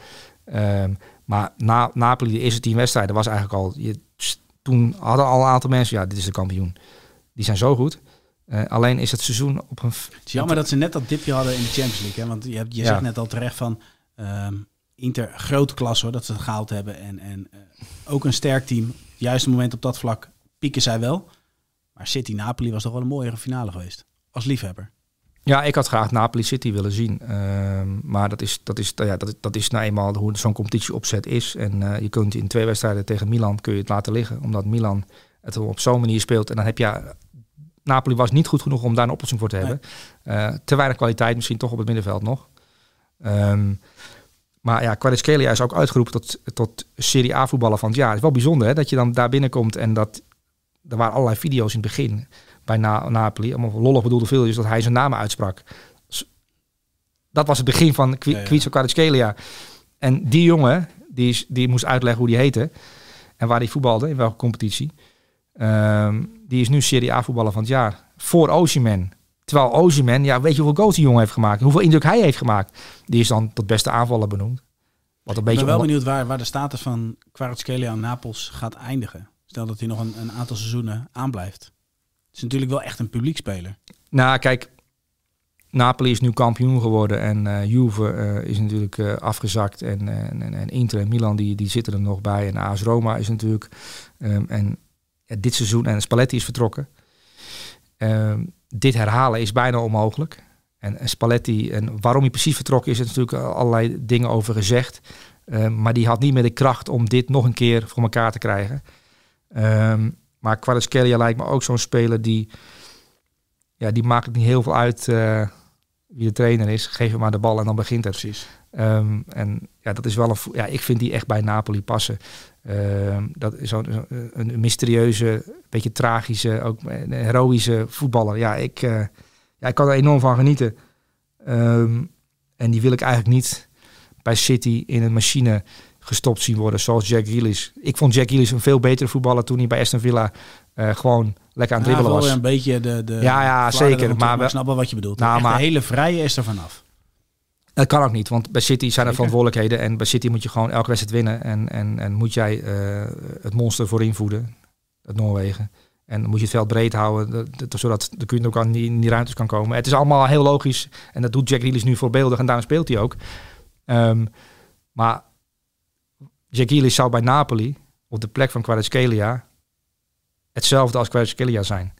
Ehm, maar na Napoli, de eerste tien wedstrijden, was eigenlijk al. Je, toen hadden al een aantal mensen, ja, dit is de kampioen. Die zijn zo goed. Eh, alleen is het seizoen op een. Het is jammer dat ze net dat dipje hadden in de Champions League. Hè? Want je, hebt, je Ja. zegt net al terecht van ehm, Inter, grote klas hoor, dat ze het gehaald hebben. En, en eh, ook een sterk team. Juiste moment op dat vlak pieken zij wel. Maar City-Napoli was toch wel een mooiere finale geweest. Als liefhebber. Ja, ik had graag Napoli City willen zien. Ehm, maar dat is, dat, is, ja, dat, dat is nou eenmaal hoe zo'n competitie opzet is. En eh, je kunt in twee wedstrijden tegen Milan kun je het laten liggen. Omdat Milan het op zo'n manier speelt. En dan heb je... Napoli was niet goed genoeg om daar een oplossing voor te hebben. Eh, te weinig kwaliteit misschien toch op het middenveld nog. Ehm, maar ja, Kvaratskhelia is ook uitgeroepen tot, tot Serie A voetballer van het jaar. Het is wel bijzonder hè, dat je dan daar binnenkomt en dat... Er waren allerlei video's in het begin bij Na- Napoli. Allemaal lollig bedoelde filmpjes dat hij zijn namen uitsprak. Dat was het begin van. Kwiatko Kvaratskhelia. En die jongen, die, is, die moest uitleggen hoe die heette. En waar hij voetbalde, in welke competitie. Ehm, die is nu Serie A voetballer van het jaar. Voor Osimhen. Terwijl Osimhen, ja, weet je hoeveel goals die jongen heeft gemaakt? Hoeveel indruk hij heeft gemaakt? Die is dan tot beste aanvaller benoemd. Wat een Ik beetje ben wel benieuwd waar, waar de status van Kvaratskhelia aan Napels gaat eindigen. Stel dat hij nog een, een aantal seizoenen aanblijft. Is natuurlijk wel echt een publiekspeler. Nou, kijk, Napoli is nu kampioen geworden en eh Juve eh, is natuurlijk eh, afgezakt. En, en, en Inter en Milan die, die zitten er nog bij. En AS Roma is natuurlijk. ehm, en ja, dit seizoen, en Spalletti is vertrokken. Ehm, dit herhalen is bijna onmogelijk. En, Spalletti, en waarom hij precies vertrokken is, er natuurlijk allerlei dingen over gezegd. Ehm, maar die had niet meer de kracht om dit nog een keer voor elkaar te krijgen. Maar Kvaratskhelia lijkt me ook zo'n speler die ja, die maakt het niet heel veel uit eh, wie de trainer is. Geef hem maar de bal en dan begint het. Precies. Ehm, en ja, dat is wel een. Ja, ik vind die echt bij Napoli passen. Ehm, dat is zo'n zo- een mysterieuze, beetje tragische, ook een heroïsche voetballer. Ja, ik, eh, ja, ik kan er enorm van genieten. Ehm, en die wil ik eigenlijk niet bij City in een machine gestopt zien worden, zoals Jack Grealish. Ik vond Jack Grealish een veel betere voetballer toen hij bij Aston Villa eh, gewoon lekker aan het dribbelen was. een beetje de, de Ja, ja, zeker, maar we- ik snap wel wat je bedoelt. Nou, maar- de hele vrije is er vanaf. Dat kan ook niet, want bij City zijn er verantwoordelijkheden. En bij City moet je gewoon elke wedstrijd winnen. En, en, en moet jij eh, het monster voorin voeden, het Noorwegen. En dan moet je het veld breed houden, dat- dat- zodat de kun ook aan die, in die ruimtes kan komen. Het is allemaal heel logisch. En dat doet Jack Grealish nu voorbeeldig en daarom speelt hij ook. Ehm, maar Jack Grealish zou bij Napoli op de plek van Kvaratskhelia hetzelfde als Kvaratskhelia zijn.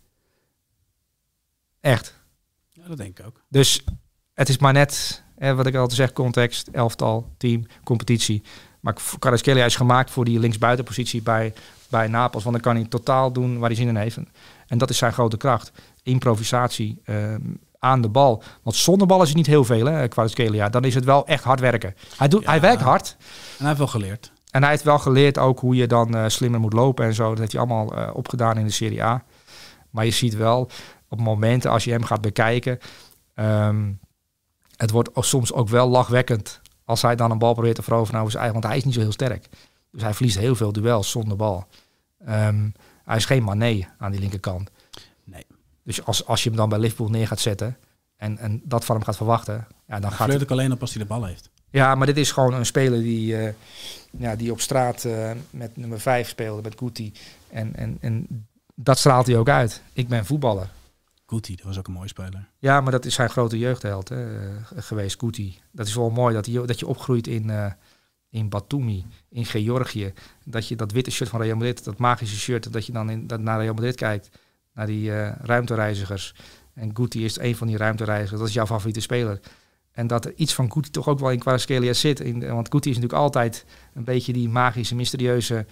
Echt. Ja, dat denk ik ook. Dus het is maar net, hè, wat ik altijd zeg, context, elftal, team, competitie. Maar Kvaratskhelia is gemaakt voor die linksbuitenpositie bij, bij Napels. Want dan kan hij totaal doen waar hij zin in heeft. En dat is zijn grote kracht. Improvisatie ehm, aan de bal. Want zonder bal is het niet heel veel, hè, Kvaratskhelia. Dan is het wel echt hard werken. Hij, doet, Ja. hij werkt hard. En hij heeft wel geleerd. En hij heeft wel geleerd ook hoe je dan eh, slimmer moet lopen en zo. Dat heeft hij allemaal eh, opgedaan in de Serie A. Maar je ziet wel, op momenten als je hem gaat bekijken. ehm, het wordt soms ook wel lachwekkend als hij dan een bal probeert te veroveren over zijn eigen. Want hij is niet zo heel sterk. Dus hij verliest heel veel duels zonder bal. Ehm, hij is geen Mané aan die linkerkant. Nee. Dus als, als je hem dan bij Liverpool neer gaat zetten en, en dat van hem gaat verwachten, ja, dan gaat ik alleen op als hij de bal heeft. Ja, maar dit is gewoon een speler die, eh, ja, die op straat eh, met nummer 5 speelde, met Guti. En, en, en dat straalt hij ook uit. Ik ben voetballer. Guti, dat was ook een mooie speler. Ja, maar dat is zijn grote jeugdheld hè, eh, geweest, Guti. Dat is wel mooi dat, hij, dat je opgroeit in, in Batumi, in Georgië. Dat je dat witte shirt van Real Madrid, dat magische shirt, dat je dan in, dat naar Real Madrid kijkt, naar die ruimtereizigers. En Guti is een van die ruimtereizigers, dat is jouw favoriete speler. En dat er iets van Guti toch ook wel in Kvaratskhelia zit. In, want Guti is natuurlijk altijd een beetje die magische, mysterieuze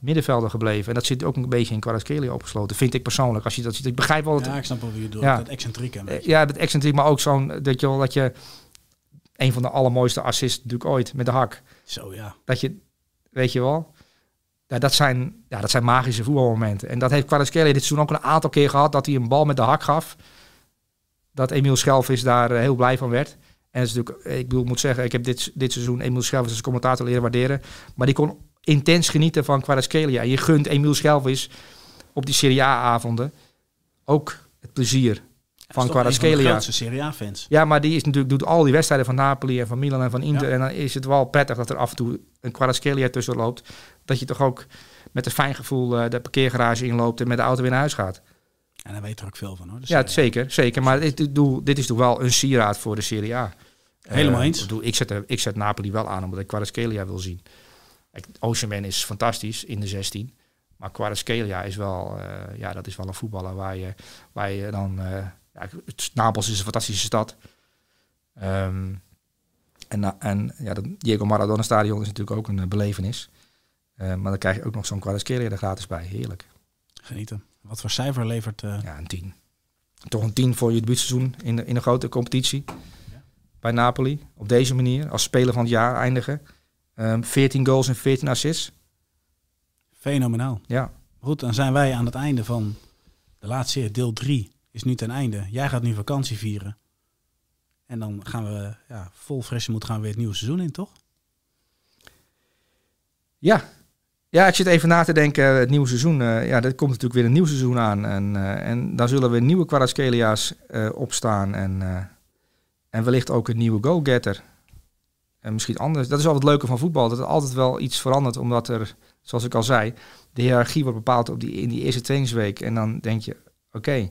middenvelder gebleven. En dat zit ook een beetje in Kvaratskhelia opgesloten, vind ik persoonlijk. Als je dat ziet, ik begrijp wel... dat- Ja, ik snap wel wie je doet. Ja. Dat excentrieke. eh. Ja, dat excentriek, maar ook zo'n dat je wel dat je een van de allermooiste assists natuurlijk ooit met de hak. Zo ja. Dat je, weet je wel, ja, dat zijn, ja, dat zijn magische voetbalmomenten. En dat heeft Kvaratskhelia dit seizoen ook een aantal keer gehad dat hij een bal met de hak gaf. Dat Emiel Schelvis daar eh, heel blij van werd. En is natuurlijk, ik bedoel, moet zeggen, ik heb dit, dit seizoen Emiel Schelvis als commentator leren waarderen. Maar die kon intens genieten van Kvaratskhelia. Je gunt Emiel Schelvis op die Serie A-avonden ook het plezier van Kvaratskhelia. Serie A-fans. Ja, maar die is natuurlijk, doet al die wedstrijden van Napoli en van Milan en van Inter. Ja. En dan is het wel prettig dat er af en toe een Kvaratskhelia tussen loopt. Dat je toch ook met een fijn gevoel eh, de parkeergarage inloopt en met de auto weer naar huis gaat. En daar weet er ook veel van hoor. Ja, zeker, zeker. Maar dit, dit is toch wel een sieraad voor de Serie A. Helemaal Eh, eens. Ik, bedoel, ik, zet, ik zet Napoli wel aan omdat ik Kvaratskhelia wil zien. Osimhen is fantastisch in de 16. Maar Kvaratskhelia is wel, eh, ja, dat is wel een voetballer waar je, waar je dan... eh, ja, Napels is een fantastische stad. Ehm, en, en ja, dat Diego Maradona stadion is natuurlijk ook een eh, belevenis. Maar dan krijg je ook nog zo'n Kvaratskhelia er gratis bij. Heerlijk. Genieten. Wat voor cijfer levert... Ja, een 10. Toch een 10 voor je debuutseizoen in, de, in een grote competitie. Bij Napoli. Op deze manier. Als speler van het jaar eindigen. Ehm 14 goals en 14 assists. Fenomenaal. Ja. Goed, dan zijn wij aan het einde van de laatste. Deel 3 is nu ten einde. Jij gaat nu vakantie vieren. En dan gaan we ja, vol frisse moed gaan we weer het nieuwe seizoen in, toch? Ja. Ja, ik zit even na te denken. Het nieuwe seizoen. eh, ja, er komt natuurlijk weer een nieuw seizoen aan. En, eh, en dan zullen we nieuwe Kvaratskelia's eh opstaan. En, en wellicht ook een nieuwe go-getter. En misschien anders. Dat is altijd het leuke van voetbal. Dat er altijd wel iets verandert. Omdat er, zoals ik al zei, de hiërarchie wordt bepaald op die, in die eerste trainingsweek. En dan denk je, oké,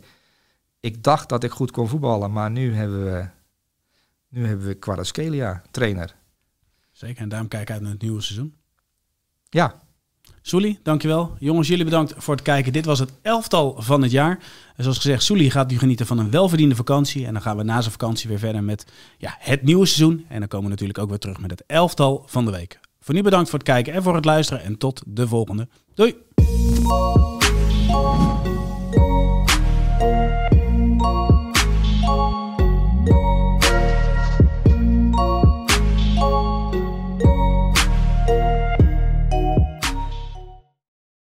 ik dacht dat ik goed kon voetballen. Maar nu hebben we, nu hebben we Kvaratskhelia, trainer. Zeker, en daarom kijk ik uit naar het nieuwe seizoen. Ja, Soelie, dankjewel. Jongens, jullie bedankt voor het kijken. Dit was het elftal van het jaar. En zoals gezegd, Soelie gaat nu genieten van een welverdiende vakantie. En dan gaan we na zijn vakantie weer verder met ja, het nieuwe seizoen. En dan komen we natuurlijk ook weer terug met het elftal van de week. Voor nu bedankt voor het kijken en voor het luisteren. En tot de volgende. Doei!